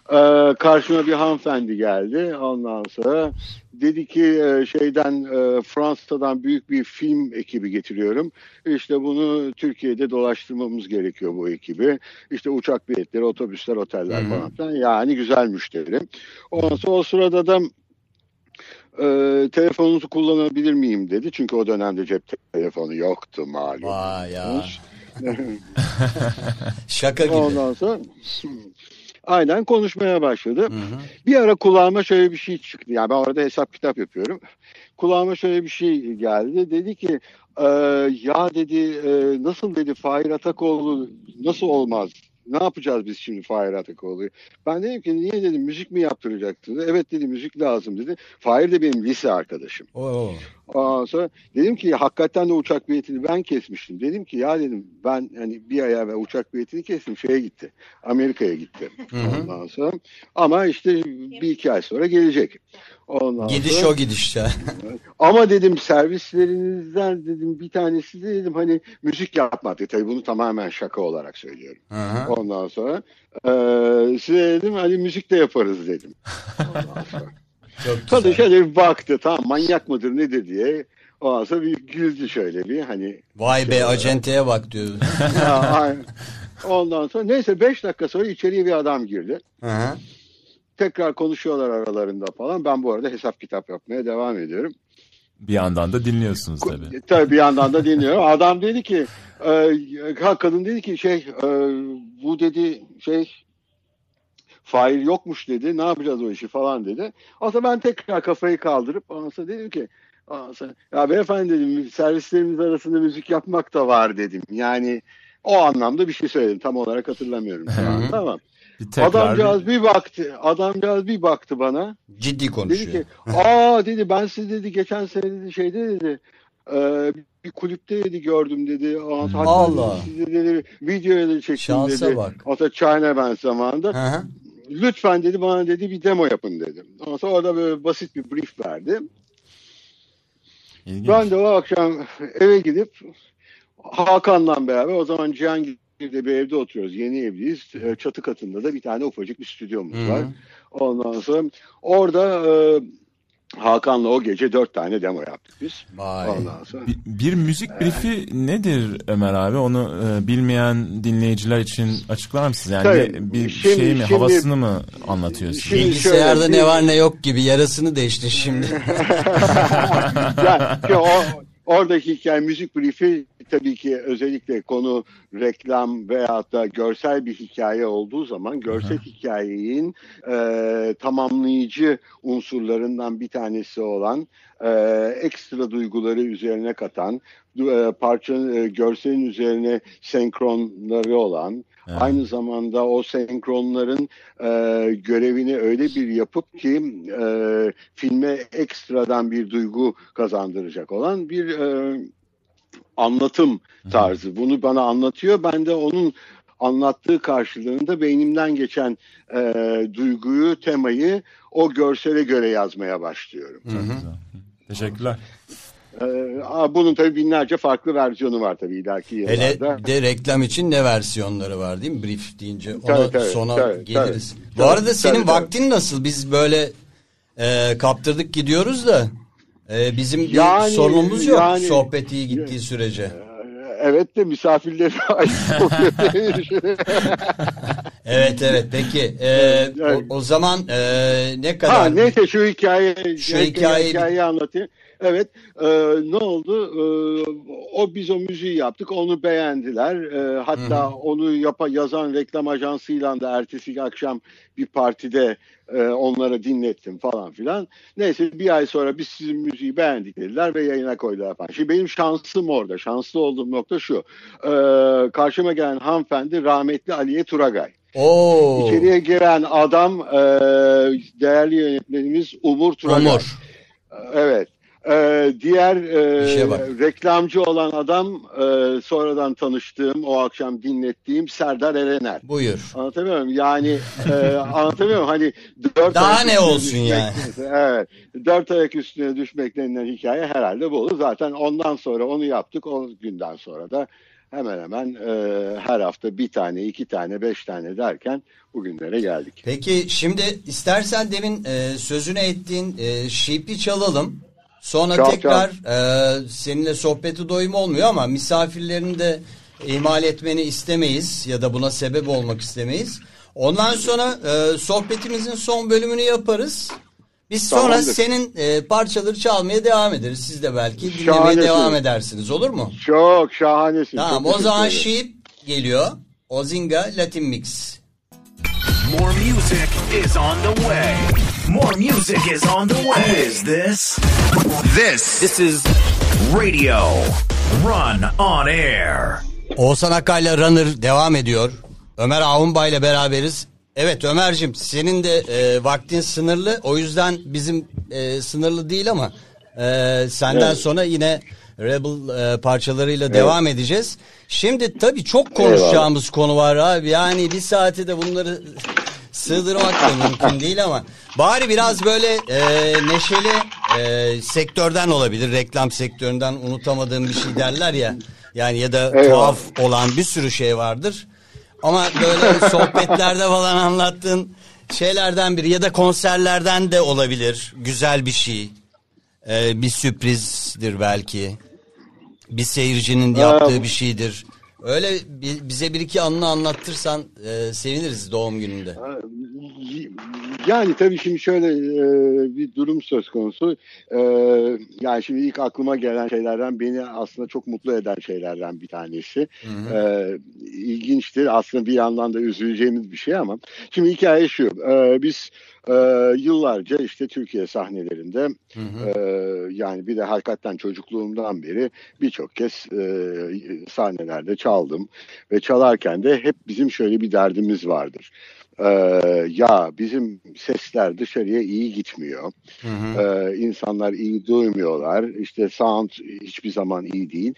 e, karşıma bir hanımefendi geldi. Ondan sonra dedi ki e, şeyden e, Fransa'dan büyük bir film ekibi getiriyorum. İşte bunu Türkiye'de dolaştırmamız gerekiyor bu ekibi. İşte uçak biletleri, otobüsler, oteller falan filan. Yani güzel müşteri. Ondan sonra o sırada da e, telefonunuzu kullanabilir miyim dedi. Çünkü o dönemde cep telefonu yoktu malum. Vay ya. *laughs* Şaka gibi. Ondan sonra aynen konuşmaya başladı. Bir ara kulağıma şöyle bir şey çıktı. Yani ben orada hesap kitap yapıyorum. Kulağıma şöyle bir şey geldi. Dedi ki e, ya dedi e, nasıl dedi Fahir Atakoğlu nasıl olmaz? Ne yapacağız biz şimdi Fahir Atakoğlu'yu? Ben dedim ki niye dedim müzik mi yaptıracaksınız? Evet dedi müzik lazım dedi. Fahir de benim lise arkadaşım. Oo. Ondan sonra dedim ki hakikaten de uçak biletini ben kesmiştim. Dedim ki ya dedim ben hani bir ay evvel uçak biletini kestim şeye gitti. Amerika'ya gitti. Ondan sonra ama işte bir iki ay sonra gelecek. Ondan Gidiş sonra, o gidiş ya. *laughs* ama dedim servislerinizden dedim bir tanesi de dedim hani müzik yapmadı. Tabii bunu tamamen şaka olarak söylüyorum. Hı hı. Ondan sonra eee size dedim hani müzik de yaparız dedim. *laughs* Ondan sonra. Çok Kadın şöyle bir baktı tamam manyak mıdır nedir diye. Ondan sonra bir güldü şöyle bir hani. Vay be acenteye bak diyor. ya. *laughs* Ondan sonra neyse 5 dakika sonra içeriye bir adam girdi. Hı hı. Tekrar konuşuyorlar aralarında falan. Ben bu arada hesap kitap yapmaya devam ediyorum. Bir yandan da dinliyorsunuz tabii. Tabii bir yandan da dinliyorum. Adam dedi ki e, kadın dedi ki şey e, bu dedi şey fail yokmuş dedi. Ne yapacağız o işi falan dedi. Zaman ben tekrar kafayı kaldırıp sonra dedim ki sonra, ya beyefendi dedim servislerimiz arasında müzik yapmak da var dedim. Yani o anlamda bir şey söyledim. Tam olarak hatırlamıyorum. an. tamam. Bir Adamcağız bir baktı. Adamcağız bir baktı bana. Ciddi Dedi konuşuyor. ki *laughs* aa dedi ben siz dedi geçen sene dedi şeyde dedi e, bir kulüpte dedi gördüm dedi. Hatta Allah. Size dedi videoya da çektim Şansa dedi. bak. Hatta China ben zamanında. Hı hı. Lütfen dedi bana dedi bir demo yapın dedim. Ondan sonra orada böyle basit bir brief verdi. İlginç. Ben de o akşam eve gidip Hakan'la beraber o zaman Cihangir'de bir evde oturuyoruz. Yeni evliyiz. E, Çatı katında da bir tane ufacık bir stüdyomuz Hı. var. Ondan sonra orada e, Hakan'la o gece dört tane demo yaptık biz. Vay. Ondan sonra. Bir, bir müzik brifi nedir Ömer abi? Onu e, bilmeyen dinleyiciler için açıklar mısınız? Yani Tabii. bir Şimdi- şey mi, şimdi- havasını mı anlatıyor size? Şimdi- Bilgisayarda şöyle, ne var ne yok gibi yarasını değişti şimdi. *laughs* ya, ki o, oradaki hikaye müzik briefi tabii ki özellikle konu reklam veyahut da görsel bir hikaye olduğu zaman görsel hikayenin e, tamamlayıcı unsurlarından bir tanesi olan e, ekstra duyguları üzerine katan e, parçanın e, görselin üzerine senkronları olan Evet. aynı zamanda o senkronların e, görevini öyle bir yapıp ki e, filme ekstradan bir duygu kazandıracak olan bir e, anlatım tarzı. Bunu bana anlatıyor. Ben de onun anlattığı karşılığında beynimden geçen e, duyguyu, temayı o görsele göre yazmaya başlıyorum. Teşekkürler. E, aa, bunun tabii binlerce farklı versiyonu var tabii ileriki Hele yıllarda. bir de reklam için ne versiyonları var değil mi? Brief deyince ona Tabii, tabii, sonra tabii, geliriz. tabii. Bu Tabii, arada senin tabii, tabii. vaktin nasıl? Biz böyle e, kaptırdık gidiyoruz da e, bizim bir Yani- sorunumuz yok yani- sohbet iyi gittiği sürece. Evet de misafirleri. *laughs* *laughs* Evet evet peki e, Evet. o, o zaman e, ne kadar Ha neyse şu hikaye Şu hikayeyi- hikayeyi, anlatayım. Evet e, ne oldu? E, o biz o müziği yaptık. Onu beğendiler. E, hatta onu yapa, yazan reklam ajansıyla da ertesi akşam bir partide e, onlara dinlettim falan filan. Neyse bir ay sonra biz sizin müziği beğendik dediler ve yayına koydular falan. Şimdi benim şansım orada. Şanslı olduğum nokta şu. E, karşıma gelen hanımefendi rahmetli Aliye Turagay. Oo, İçeriye giren adam e, değerli yönetmenimiz Umur Turagay. Umur. Evet. E, diğer e, reklamcı olan adam e, sonradan tanıştığım, o akşam dinlettiğim Serdar Erener. Buyur. Anlatamıyorum yani e, anlatamıyorum hani dört Daha ne olsun yani? *laughs* Evet dört ayak üstüne düşmek denilen hikaye herhalde bu olur. Zaten ondan sonra onu yaptık o günden sonra da hemen hemen e, her hafta bir tane iki tane beş tane derken bugünlere geldik. Peki şimdi istersen demin e, sözünü ettiğin e, Sheep'i çalalım. Sonra Çal, tekrar e, seninle sohbeti doyum olmuyor ama misafirlerini de ihmal etmeni istemeyiz ya da buna sebep olmak istemeyiz. Ondan sonra e, sohbetimizin son bölümünü yaparız. Biz sonra Tamamdır. senin e, parçaları çalmaya devam ederiz. Siz de belki dinlemeye Şahanesin. devam edersiniz olur mu? Çok şahanesin. Tamam çok o zaman. Sheep geliyor. Ozinga Latin Mix. More music is on the way. More music is on the way. Who is this? This This is Radio Run on Air. Oğuzhan Akay'la Runner devam ediyor. Ömer Avunbay ile beraberiz. Evet Ömer'cim senin de e, vaktin sınırlı. O yüzden bizim e, sınırlı değil ama e, senden Evet. sonra yine Rebel e, parçalarıyla devam edeceğiz. Şimdi tabii çok konuşacağımız konu var abi. Yani bir saate de bunları sığdırmak da mümkün değil ama bari biraz böyle e, neşeli e, sektörden olabilir. Reklam sektöründen unutamadığım bir şey derler ya. Yani ya da Eyvallah. tuhaf olan bir sürü şey vardır. Ama böyle sohbetlerde falan anlattığın şeylerden biri ya da konserlerden de olabilir. Güzel bir şey. Ee, bir sürprizdir belki. Bir seyircinin yaptığı bir şeydir. Öyle bi- bize bir iki anını anlattırsan e, seviniriz doğum gününde. Yani tabii şimdi şöyle e, bir durum söz konusu. E, yani şimdi ilk aklıma gelen şeylerden beni aslında çok mutlu eden şeylerden bir tanesi. E, ilginçtir. Aslında bir yandan da üzüleceğimiz bir şey ama. Şimdi hikaye şu. E, biz e, yıllarca işte Türkiye sahnelerinde e, yani bir de hakikaten çocukluğumdan beri birçok kez e, sahnelerde çaldım ve çalarken de hep bizim şöyle bir derdimiz vardır. E, ya bizim sesler dışarıya iyi gitmiyor. E, insanlar iyi duymuyorlar. İşte sound hiçbir zaman iyi değil.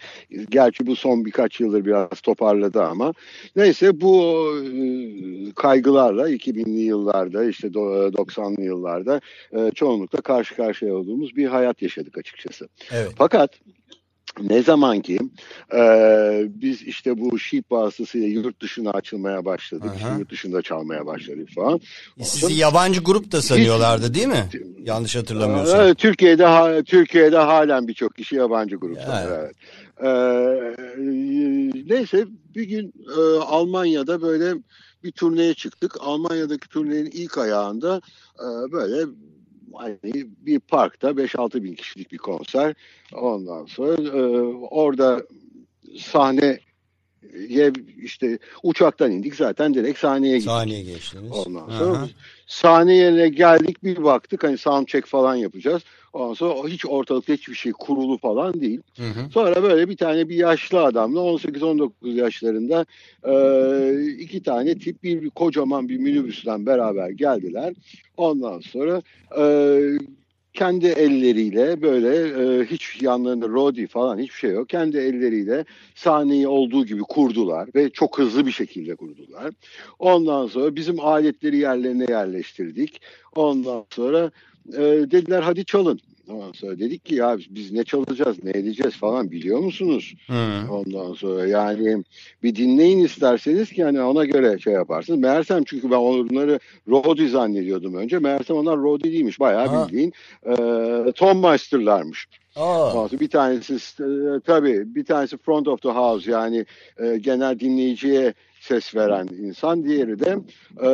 Gerçi bu son birkaç yıldır biraz toparladı ama. Neyse bu e, kaygılarla 2000'li yıllarda işte do- 90'lı yıllarda e, çoğunlukla karşı karşıya olduğumuz bir hayat yaşadık açıkçası. Evet. Fakat ne zaman ki e, biz işte bu sheep vasıtasıyla yurt dışına açılmaya başladık, Aha. işte yurt dışında çalmaya başladık falan. Sizi yabancı grup da sanıyorlardı değil mi? Yanlış hatırlamıyorsam. Evet, Türkiye'de ha- Türkiye'de halen birçok kişi yabancı grup Ya. sanır, evet. Ee, neyse bir gün e, Almanya'da böyle bir turneye çıktık. Almanya'daki turnenin ilk ayağında e, böyle hani bir parkta 5-6 bin kişilik bir konser. Ondan sonra e, orada sahne işte uçaktan indik zaten direkt sahneye gittik. Sahneye geçtiniz. Ondan Aha. sonra sahne yerine geldik bir baktık hani sound check falan yapacağız. Ondan sonra hiç ortalıkta hiçbir şey kurulu falan değil. Hı hı. Sonra böyle bir tane bir yaşlı adamla 18-19 yaşlarında e, iki tane tip bir, bir kocaman bir minibüsten beraber geldiler. Ondan sonra e, kendi elleriyle böyle e, hiç yanlarında rodi falan hiçbir şey yok. Kendi elleriyle sahneyi olduğu gibi kurdular ve çok hızlı bir şekilde kurdular. Ondan sonra bizim aletleri yerlerine yerleştirdik. Ondan sonra e, dediler hadi çalın. Ondan sonra dedik ki ya biz ne çalacağız, ne edeceğiz falan biliyor musunuz? Hı. Ondan sonra yani bir dinleyin isterseniz ki hani ona göre şey yaparsınız. Meğersem çünkü ben onları Rodi zannediyordum önce. Meğersem onlar Rodi değilmiş. Bayağı Ha. bildiğin e, Tom Meister'larmış. Aa, bir tanesi e, tabii bir tanesi front of the house yani e, genel dinleyiciye ses veren insan. Diğeri de e,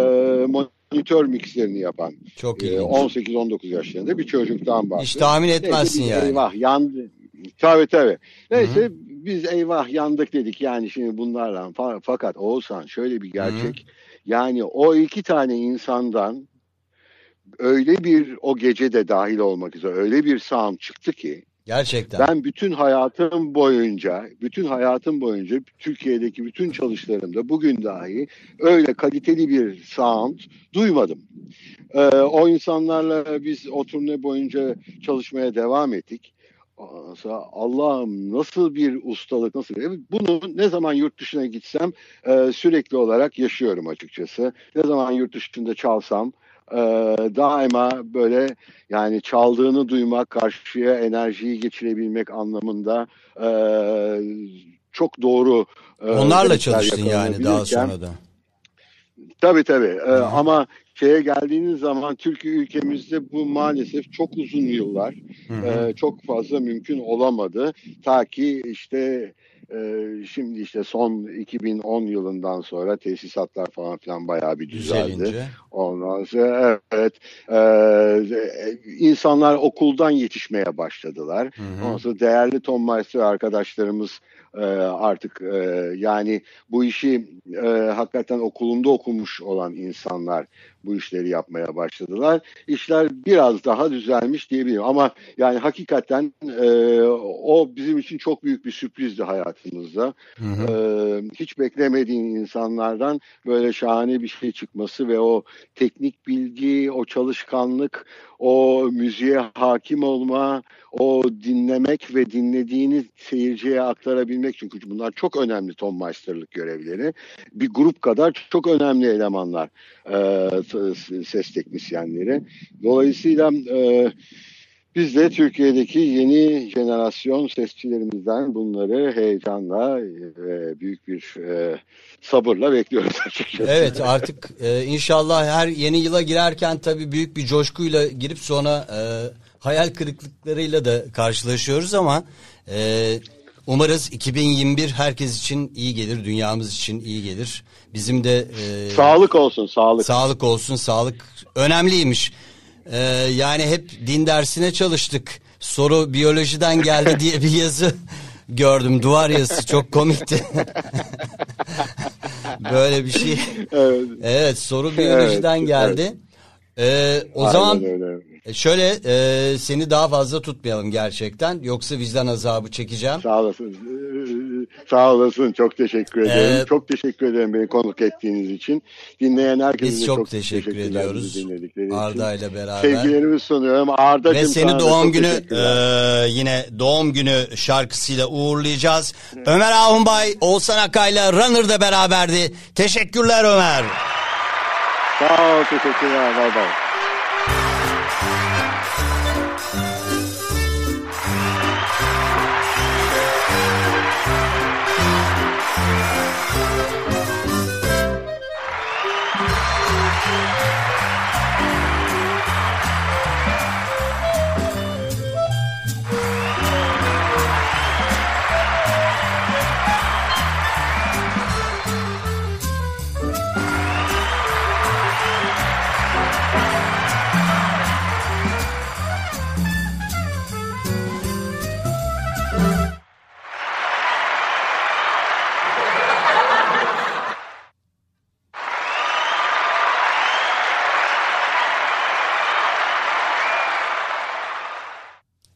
monitör mixlerini yapan çok e, ilginç. 18-19 yaşlarında bir çocuktan bahsediyor. Hiç tahmin etmezsin Neyse, yani. Eyvah yandı. Tabii tabii. Neyse biz eyvah yandık dedik yani şimdi bunlarla. Fa- Fakat Oğuzhan şöyle bir gerçek. Yani o iki tane insandan öyle bir o gece de dahil olmak üzere öyle bir sound çıktı ki Gerçekten. ben bütün hayatım boyunca, bütün hayatım boyunca Türkiye'deki bütün çalışlarımda bugün dahi öyle kaliteli bir sound duymadım. Ee, o insanlarla biz o turne boyunca çalışmaya devam ettik. Allah'ım nasıl bir ustalık, nasıl bir... Bunu ne zaman yurt dışına gitsem e, sürekli olarak yaşıyorum açıkçası. Ne zaman yurt dışında çalsam e, daima böyle yani çaldığını duymak, karşıya enerjiyi geçirebilmek anlamında e, çok doğru. e, Onlarla çalıştın yani daha sonra da. Tabii tabii Ee, ama şeye geldiğiniz zaman Türkiye ülkemizde bu maalesef çok uzun yıllar e, çok fazla mümkün olamadı. Ta ki işte e, şimdi işte son 2010 yılından sonra tesisatlar falan filan bayağı bir düzeldi. Düzelince. Ondan sonra evet e, insanlar okuldan yetişmeye başladılar. Ondan sonra değerli Tom Meister arkadaşlarımız e, artık e, yani bu işi e, hakikaten okulunda okumuş olan insanlar bu işleri yapmaya başladılar. İşler biraz daha düzelmiş diyebilirim ama yani hakikaten e, o bizim için çok büyük bir sürprizdi hayatımızda. E, hiç beklemediğin insanlardan böyle şahane bir şey çıkması ve o teknik bilgi, o çalışkanlık, o müziğe hakim olma, o dinlemek ve dinlediğini seyirciye aktarabilmek çünkü bunlar çok önemli Tom Meister'lık görevleri. Bir grup kadar çok önemli elemanlar e, s- ses teknisyenleri. Dolayısıyla e, biz de Türkiye'deki yeni jenerasyon sesçilerimizden bunları heyecanla ve büyük bir e, sabırla bekliyoruz *laughs* açıkçası. Evet artık e, inşallah her yeni yıla girerken tabii büyük bir coşkuyla girip sonra e, hayal kırıklıklarıyla da karşılaşıyoruz ama e, umarız 2021 herkes için iyi gelir, dünyamız için iyi gelir. Bizim de e, Sağlık olsun, sağlık. sağlık olsun, sağlık önemliymiş. E, yani hep din dersine çalıştık. Soru biyolojiden geldi diye bir yazı gördüm. Duvar yazısı çok komikti. *laughs* Böyle bir şey. Evet. Evet soru biyolojiden Evet, geldi. Ee, o Aynen zaman öyle. E, şöyle e, seni daha fazla tutmayalım gerçekten. Yoksa vicdan azabı çekeceğim. Sağ olasın. Sağ olasın. Çok teşekkür ederim. Ee, çok teşekkür ederim beni konuk ettiğiniz için. Dinleyen herkese Biz de çok teşekkür teşekkürler ediyoruz. Arda ile beraber. Sevgilerimi sunuyorum. Arda'cığım Ve seni doğum çok günü e, yine doğum günü şarkısıyla uğurlayacağız. Ömer Ahunbay, Oğuzhan Akay'la Runner'da beraberdi. Teşekkürler Ömer. Sağ ol. Teşekkürler. Bay bay.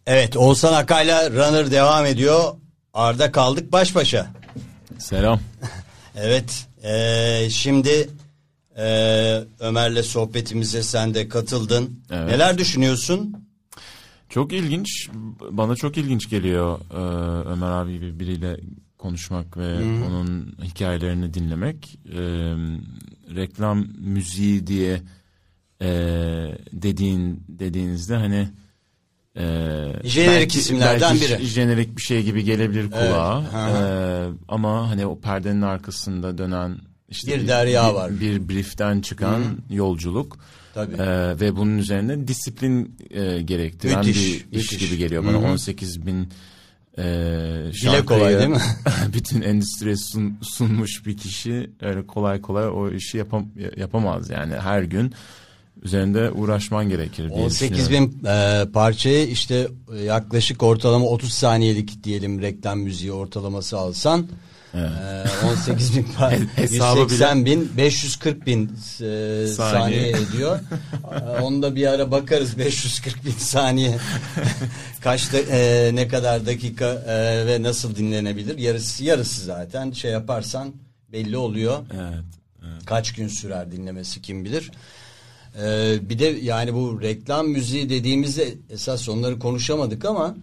Evet Oğuzhan Akay'la Runner devam ediyor. Arda kaldık baş başa. Selam. *laughs* Evet e, şimdi e, Ömer'le sohbetimize sen de katıldın. Evet. Neler düşünüyorsun? Çok ilginç. Bana çok ilginç geliyor e, Ömer abi gibi biriyle konuşmak ve onun hikayelerini dinlemek. E, reklam müziği diye e, dediğin dediğinizde hani e, Jenerik isimlerden belki biri. Jenerik bir şey gibi gelebilir kulağa. Evet, hı E, ama hani o perdenin arkasında dönen işte Bir derya bir, var. Bir brieften çıkan yolculuk. Tabii. Ee, ve bunun üzerine disiplin e, gerektiren Müthiş, bir iş müthiş. gibi geliyor bana. 18 bin e, Dile kolay değil mi? *laughs* bütün endüstriye sun- sunmuş bir kişi öyle kolay kolay o işi yapam yapamaz yani her gün üzerinde uğraşman gerekir diye 18 düşünüyorum. bin e, parçayı işte e, yaklaşık ortalama 30 saniyelik diyelim reklam müziği ortalaması alsan e, 18 bin *laughs* Hesabı 180 bin 540 bin e, saniye. Saniye. ediyor. E, Onu da bir ara bakarız 540 bin saniye *laughs* kaçta e, ne kadar dakika e, ve nasıl dinlenebilir yarısı yarısı zaten şey yaparsan belli oluyor. Evet. Kaç gün sürer dinlemesi kim bilir. Ee, bir de yani bu reklam müziği dediğimizde esas onları konuşamadık ama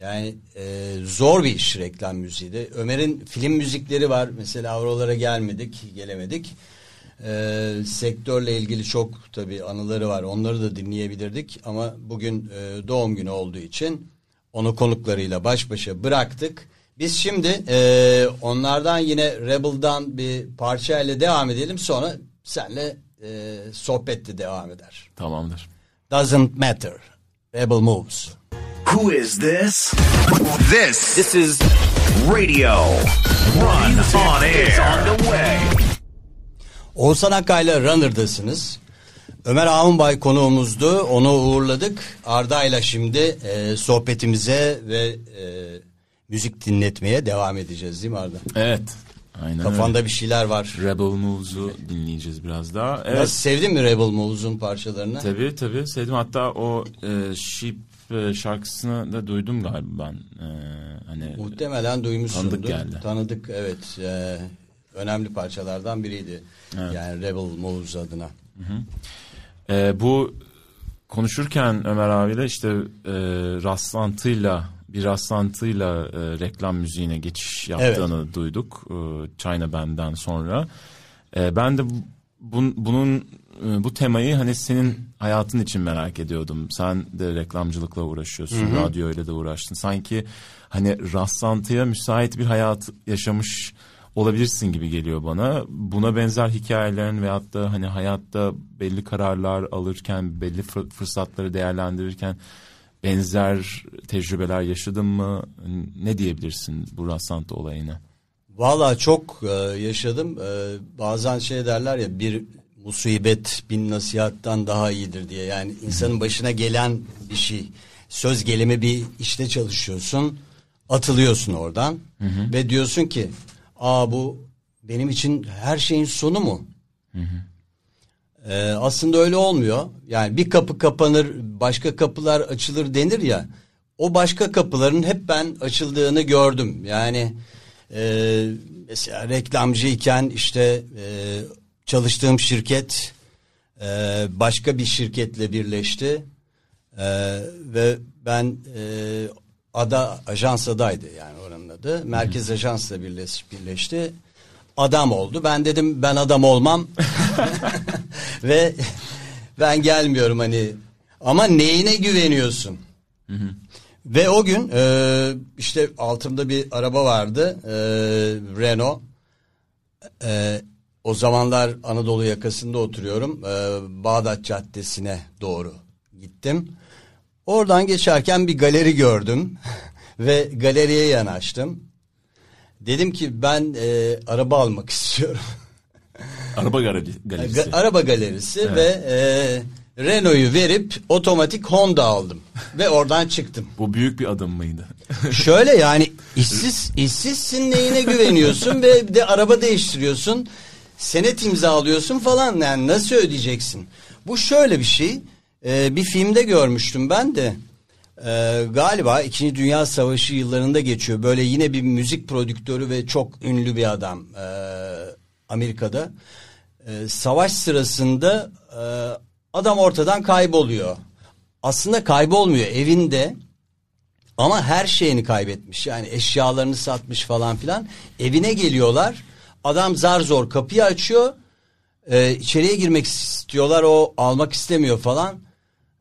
yani e, zor bir iş reklam müziği de. Ömer'in film müzikleri var. Mesela oralara gelmedik, gelemedik. Ee, sektörle ilgili çok tabii anıları var. Onları da dinleyebilirdik ama bugün e, doğum günü olduğu için onu konuklarıyla baş başa bıraktık. Biz şimdi e, onlardan yine Rebel'dan bir parçayla devam edelim. Sonra senle e, sohbette devam eder. Tamamdır. Doesn't matter. Rebel moves. Who is this? This This is radio. Run on air. on the way. Oğuzhan Akkay'la Runner'dasınız. Ömer Ahunbay konuğumuzdu. Onu uğurladık. Arda'yla şimdi e, sohbetimize ve e, müzik dinletmeye devam edeceğiz değil mi Arda? Evet. Aynen Kafanda bir şeyler var. öyle. Rebel Moves'u dinleyeceğiz biraz daha. Evet. Nasıl sevdin mi Rebel Moves'un parçalarını? Tabii tabii sevdim. Hatta o e, Sheep e, şarkısını da duydum galiba ben. E, hani Muhtemelen duymuşsundur. Tanıdık geldi. Tanıdık evet. E, önemli parçalardan biriydi. Yani Rebel Moves adına. e, bu konuşurken Ömer abiyle işte e, rastlantıyla bir rastlantıyla e, reklam müziğine geçiş yaptığını duyduk. E, China Band'den sonra. E, ben de bu- bun, bunun e, bu temayı hani senin hayatın için merak ediyordum. Sen de reklamcılıkla uğraşıyorsun, radyoyla da uğraştın. Sanki hani rastlantıya müsait bir hayat yaşamış olabilirsin gibi geliyor bana. Buna benzer hikayelerin veyahut da hani hayatta belli kararlar alırken, belli fır- fırsatları değerlendirirken benzer tecrübeler yaşadın mı? Ne diyebilirsin bu rastlantı olayına? Valla çok e, yaşadım. E, bazen şey derler ya bir musibet bin nasihattan daha iyidir diye. Yani insanın başına gelen bir şey. Söz gelimi bir işte çalışıyorsun. Atılıyorsun oradan. Ve diyorsun ki aa bu benim için her şeyin sonu mu? Ee, aslında öyle olmuyor. Yani bir kapı kapanır, başka kapılar açılır denir ya. O başka kapıların hep ben açıldığını gördüm. Yani e, mesela reklamcıyken işte e, çalıştığım şirket e, başka bir şirketle birleşti E, ve ben e, ada ajans adaydı yani oranın adı merkez ajansla birleş, birleşti adam oldu ben dedim ben adam olmam *laughs* *laughs* ve ben gelmiyorum hani ama neyine güveniyorsun ve o gün e, işte altımda bir araba vardı e, Renault e, o zamanlar Anadolu yakasında oturuyorum. Ee, Bağdat Caddesi'ne doğru gittim. Oradan geçerken bir galeri gördüm *laughs* ve galeriye yanaştım. Dedim ki ben e, araba almak *laughs* istiyorum. Araba galeri- galerisi. Ga- araba galerisi ve e, Renault'u verip otomatik Honda aldım ve oradan çıktım. Bu büyük bir adım mıydı? *laughs* Şöyle yani işsiz işsizsin neyine güveniyorsun ve bir de araba değiştiriyorsun. Senet imzalıyorsun falan yani nasıl ödeyeceksin? Bu şöyle bir şey. Ee, bir filmde görmüştüm ben de. Ee, galiba 2. Dünya Savaşı yıllarında geçiyor. Böyle yine bir müzik prodüktörü ve çok ünlü bir adam ee, Amerika'da. Ee, savaş sırasında e, adam ortadan kayboluyor. Aslında kaybolmuyor evinde. Ama her şeyini kaybetmiş. Yani eşyalarını satmış falan filan. Evine geliyorlar. Adam zar zor kapıyı açıyor. Ee, içeriye girmek istiyorlar. O almak istemiyor falan.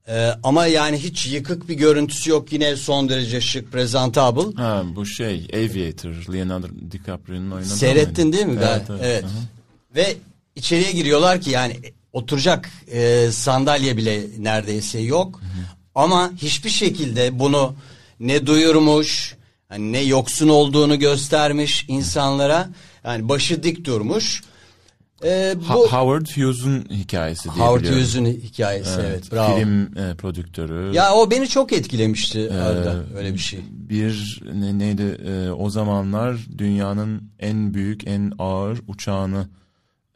Ee, ama yani hiç yıkık bir görüntüsü yok. Yine son derece şık, presentable. Ha bu şey Aviator Leonardo DiCaprio'nun oynadığı Seyrettin mıydı? değil mi? Evet, Evet. evet. Aha. Ve içeriye giriyorlar ki yani oturacak e, sandalye bile neredeyse yok. Ama hiçbir şekilde bunu ne duyurmuş, hani ne yoksun olduğunu göstermiş insanlara. Yani başı dik durmuş. E, Ha- bu Howard Hughes'un hikayesi diye Howard. Hughes'un hikayesi evet, bravo. Film e, prodüktörü. Ya o beni çok etkilemişti Arda öyle bir şey. bir ne, neydi e, o zamanlar dünyanın en büyük en ağır uçağını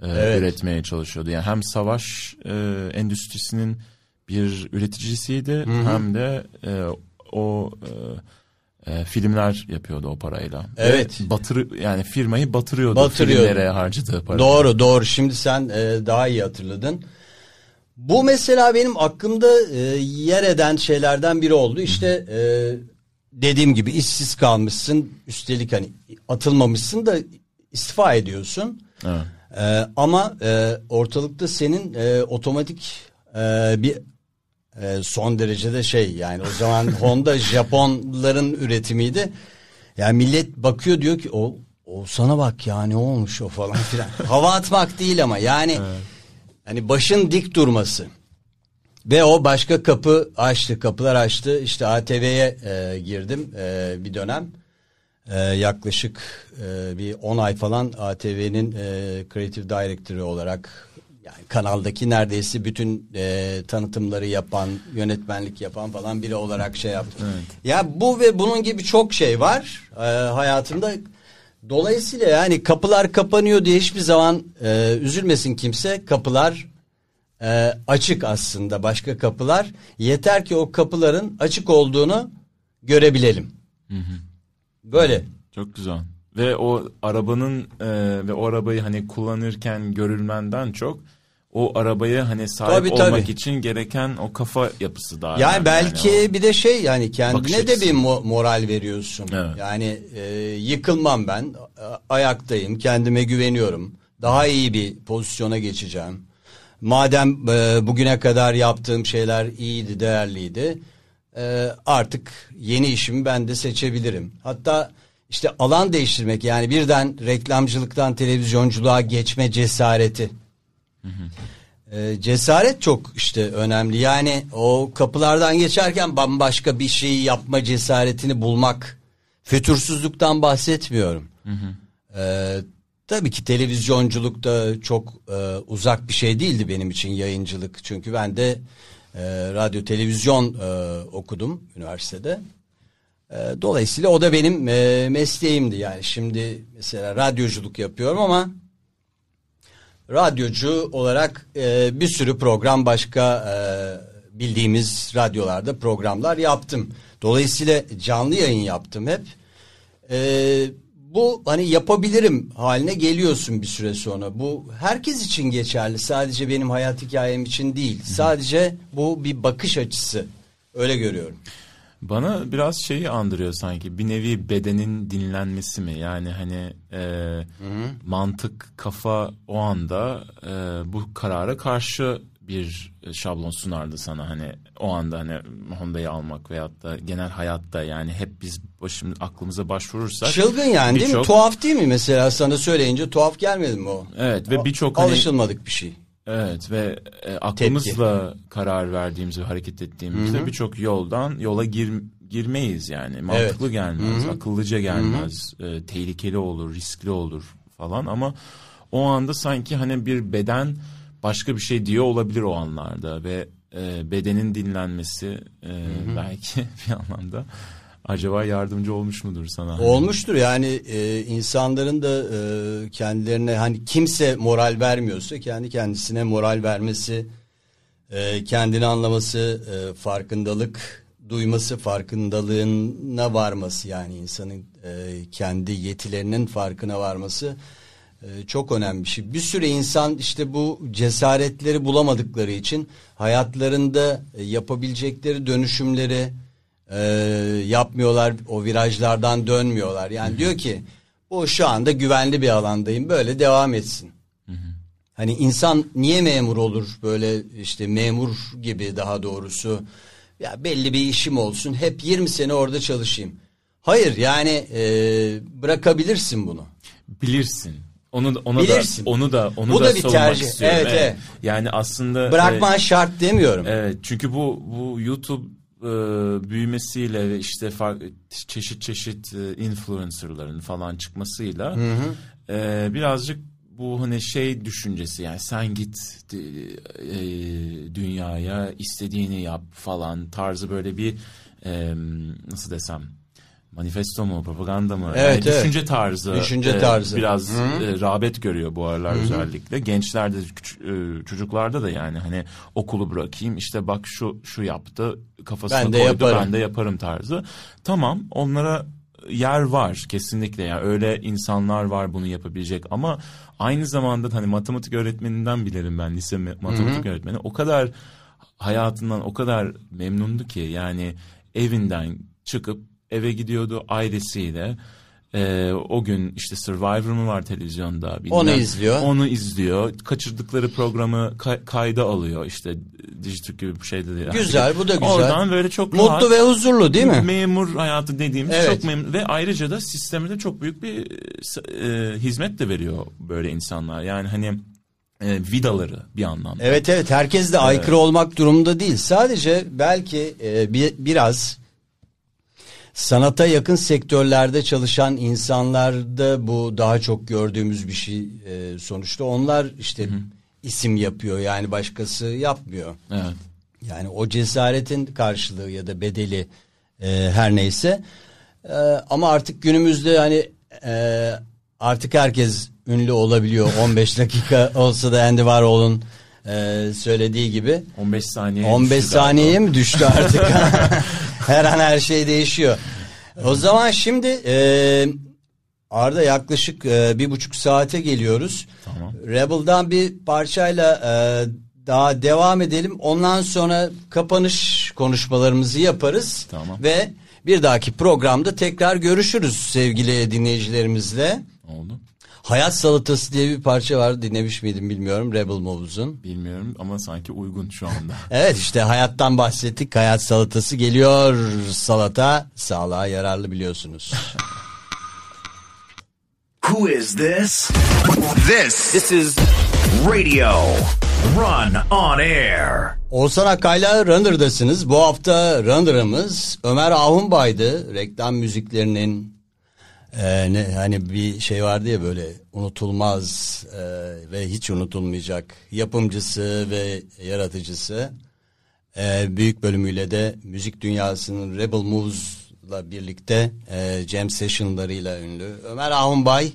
e, Evet. üretmeye çalışıyordu. Yani hem savaş e, endüstrisinin bir üreticisiydi hem de e, o e, e, filmler yapıyordu o parayla. Evet. Ve batır yani firmayı batırıyordu, Batırıyordu. filmlere harcadığı para. Doğru doğru şimdi sen e, daha iyi hatırladın. Bu mesela benim aklımda e, yer eden şeylerden biri oldu. İşte e, dediğim gibi işsiz kalmışsın üstelik hani atılmamışsın da istifa ediyorsun. Evet. E, ama e, ortalıkta senin e, otomatik e, bir e, son derecede şey yani o zaman *laughs* Honda Japonların üretimiydi. Yani millet bakıyor diyor ki o o sana bak ya ne olmuş o falan filan. *laughs* Hava atmak değil ama yani hani başın dik durması. Ve o başka kapı açtı, kapılar açtı. İşte ATV'ye e, girdim e, bir dönem. E, yaklaşık e, bir 10 ay falan ATV'nin e, Creative Director'ı olarak yani kanaldaki neredeyse bütün e, tanıtımları yapan, yönetmenlik yapan falan biri olarak şey yaptım. Ya bu ve bunun gibi çok şey var e, hayatımda. Dolayısıyla yani kapılar kapanıyor diye hiçbir zaman e, üzülmesin kimse. Kapılar e, açık aslında başka kapılar. Yeter ki o kapıların açık olduğunu görebilelim. Böyle. Çok güzel. Ve o arabanın e, ve o arabayı hani kullanırken görülmenden çok o arabaya hani sahip Tabii, olmak tabii. için gereken o kafa yapısı daha Yani önemli. belki Yani bir de şey yani kendine de bir mo- moral veriyorsun. Evet. Yani e, yıkılmam ben. Ayaktayım. Kendime güveniyorum. Daha iyi bir pozisyona geçeceğim. Madem e, bugüne kadar yaptığım şeyler iyiydi, değerliydi. e, artık yeni işimi ben de seçebilirim. Hatta işte alan değiştirmek yani birden reklamcılıktan televizyonculuğa geçme cesareti. Ee, cesaret çok işte önemli. Yani o kapılardan geçerken bambaşka bir şeyi yapma cesaretini bulmak. Fütursuzluktan bahsetmiyorum. Ee, tabii ki televizyonculuk da çok e, uzak bir şey değildi benim için yayıncılık. Çünkü ben de e, radyo televizyon e, okudum üniversitede. E, dolayısıyla o da benim e, mesleğimdi. Yani şimdi mesela radyoculuk yapıyorum ama radyocu olarak e, bir sürü program başka e, bildiğimiz radyolarda programlar yaptım. Dolayısıyla canlı yayın yaptım hep. E, bu hani yapabilirim haline geliyorsun bir süre sonra. Bu herkes için geçerli. Sadece benim hayat hikayem için değil. Sadece bu bir bakış açısı. Öyle görüyorum. Bana biraz şeyi andırıyor sanki bir nevi bedenin dinlenmesi mi yani hani e, mantık kafa o anda e, bu karara karşı bir şablon sunardı sana hani o anda hani Honda'yı almak veyahut da genel hayatta yani hep biz başımız aklımıza başvurursak Çılgın yani değil mi? birçok- Tuhaf değil mi mesela sana söyleyince tuhaf gelmedi mi o? Evet ve birçok hani- alışılmadık bir şey. Evet ve e, aklımızla karar verdiğimiz ve hareket ettiğimizde birçok yoldan yola gir, girmeyiz yani. Mantıklı gelmez, akıllıca gelmez, e, tehlikeli olur, riskli olur falan ama o anda sanki hani bir beden başka bir şey diyor olabilir o anlarda ve e, bedenin dinlenmesi e, belki *laughs* bir anlamda acaba yardımcı olmuş mudur sana? Olmuştur yani e, insanların da e, kendilerine hani kimse moral vermiyorsa kendi kendisine moral vermesi, e, kendini anlaması, e, farkındalık duyması, farkındalığına varması yani insanın e, kendi yetilerinin farkına varması e, çok önemli bir şey. Bir sürü insan işte bu cesaretleri bulamadıkları için hayatlarında e, yapabilecekleri dönüşümleri e, yapmıyorlar, o virajlardan dönmüyorlar. Yani diyor ki o şu anda güvenli bir alandayım böyle devam etsin. Hani insan niye memur olur böyle işte memur gibi daha doğrusu ya belli bir işim olsun hep 20 sene orada çalışayım. Hayır yani e, bırakabilirsin bunu. Bilirsin. Onu da, ona Bilirsin. da onu da onu Bu da, da bir tercih. istiyorum. Evet, evet. Yani aslında Bırakman şart demiyorum. Evet çünkü bu bu YouTube e, büyümesiyle ve işte farklı çeşit çeşit e, influencerların falan çıkmasıyla e, birazcık bu hani şey düşüncesi yani sen git e, e, dünyaya istediğini yap falan tarzı böyle bir e, nasıl desem manifesto mu propaganda mı? Evet, yani evet. düşünce tarzı Düşünce e, tarzı. biraz e, rağbet görüyor bu aralar özellikle. Gençlerde küç- e, çocuklarda da yani hani okulu bırakayım işte bak şu şu yaptı kafasına Ben de koydu yaparım. ben de yaparım tarzı. Tamam onlara yer var kesinlikle yani öyle insanlar var bunu yapabilecek ama aynı zamanda hani matematik öğretmeninden bilirim ben lise matematik öğretmeni. O kadar hayatından o kadar memnundu ki yani evinden çıkıp eve gidiyordu ailesiyle Ee, o gün işte Survivor mı var televizyonda bilmem. Onu izliyor. onu izliyor kaçırdıkları programı kay- kayda alıyor işte Dijitürk gibi bir şeyde değil Güzel, bu da güzel. oradan böyle çok Mutlu rahat- ve huzurlu değil mi? Memur hayatı dediğimiz Evet. çok memnun ve ayrıca da sisteme de çok büyük bir e, hizmet de veriyor böyle insanlar. Yani hani e, vidaları bir anlamda. Evet evet herkes de aykırı olmak durumunda değil. Sadece belki e, bir, biraz sanata yakın sektörlerde çalışan insanlarda bu daha çok gördüğümüz bir şey e, sonuçta. Onlar işte isim yapıyor yani başkası yapmıyor. Evet. Yani o cesaretin karşılığı ya da bedeli e, her neyse. E, ama artık günümüzde hani e, artık herkes ünlü olabiliyor. *laughs* 15 dakika olsa da Andy Warhol'un e, söylediği gibi. 15 saniye. 15 düştü galiba. saniyeye mi düştü artık? *laughs* her an her şey değişiyor. O zaman şimdi e, Arda yaklaşık e, bir buçuk saate geliyoruz. Tamam. Rebel'dan bir parçayla e, daha devam edelim. Ondan sonra kapanış konuşmalarımızı yaparız. Tamam. Ve bir dahaki programda tekrar görüşürüz sevgili dinleyicilerimizle. Oldu. Hayat Salatası diye bir parça var. Dinlemiş miydim bilmiyorum Rebel Moves'un. Bilmiyorum ama sanki uygun şu anda. *laughs* Evet işte hayattan bahsettik. Hayat salatası geliyor. Salata sağlığa yararlı biliyorsunuz. *laughs* Who is this? This, This is Radio Run on Air. Oğuzhan Akay'la Runner'dasınız. Bu hafta Runner'ımız Ömer Ahunbay'dı. Reklam müziklerinin e, ne, hani bir şey vardı ya böyle unutulmaz e, ve hiç unutulmayacak yapımcısı ve yaratıcısı. E, büyük bölümüyle de müzik dünyasının Rebel Moves'la birlikte e, jam session'larıyla ünlü. Ömer Ahunbay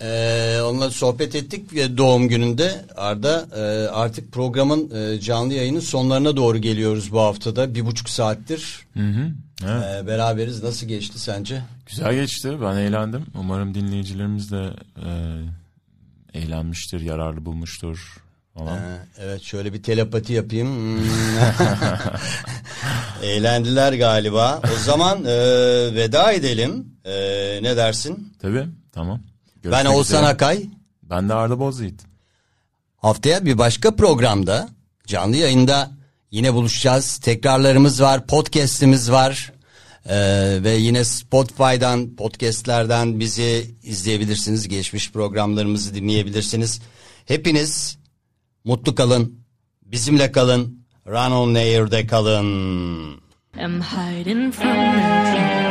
ee, onunla sohbet ettik ve doğum gününde Arda e, artık programın e, canlı yayının sonlarına doğru geliyoruz bu haftada bir buçuk saattir Evet. Ee, beraberiz. Nasıl geçti sence? Güzel geçti. Ben eğlendim. Umarım dinleyicilerimiz de e, eğlenmiştir, yararlı bulmuştur falan. Ee, evet şöyle bir telepati yapayım. Hmm. *laughs* Eğlendiler galiba. O zaman e, veda edelim. E, ne dersin? Tabii. Tamam. ben Görüşmek Oğuzhan üzere. Akay. Ben de Arda Bozyiğit. Haftaya bir başka programda canlı yayında yine buluşacağız. Tekrarlarımız var, podcast'imiz var. Ee, ve yine Spotify'dan, podcast'lerden bizi izleyebilirsiniz. Geçmiş programlarımızı dinleyebilirsiniz. Hepiniz mutlu kalın, bizimle kalın, Run on Air'de kalın. am hiding from the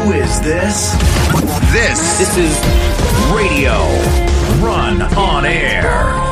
Who is this? This This is Radio Run on Air.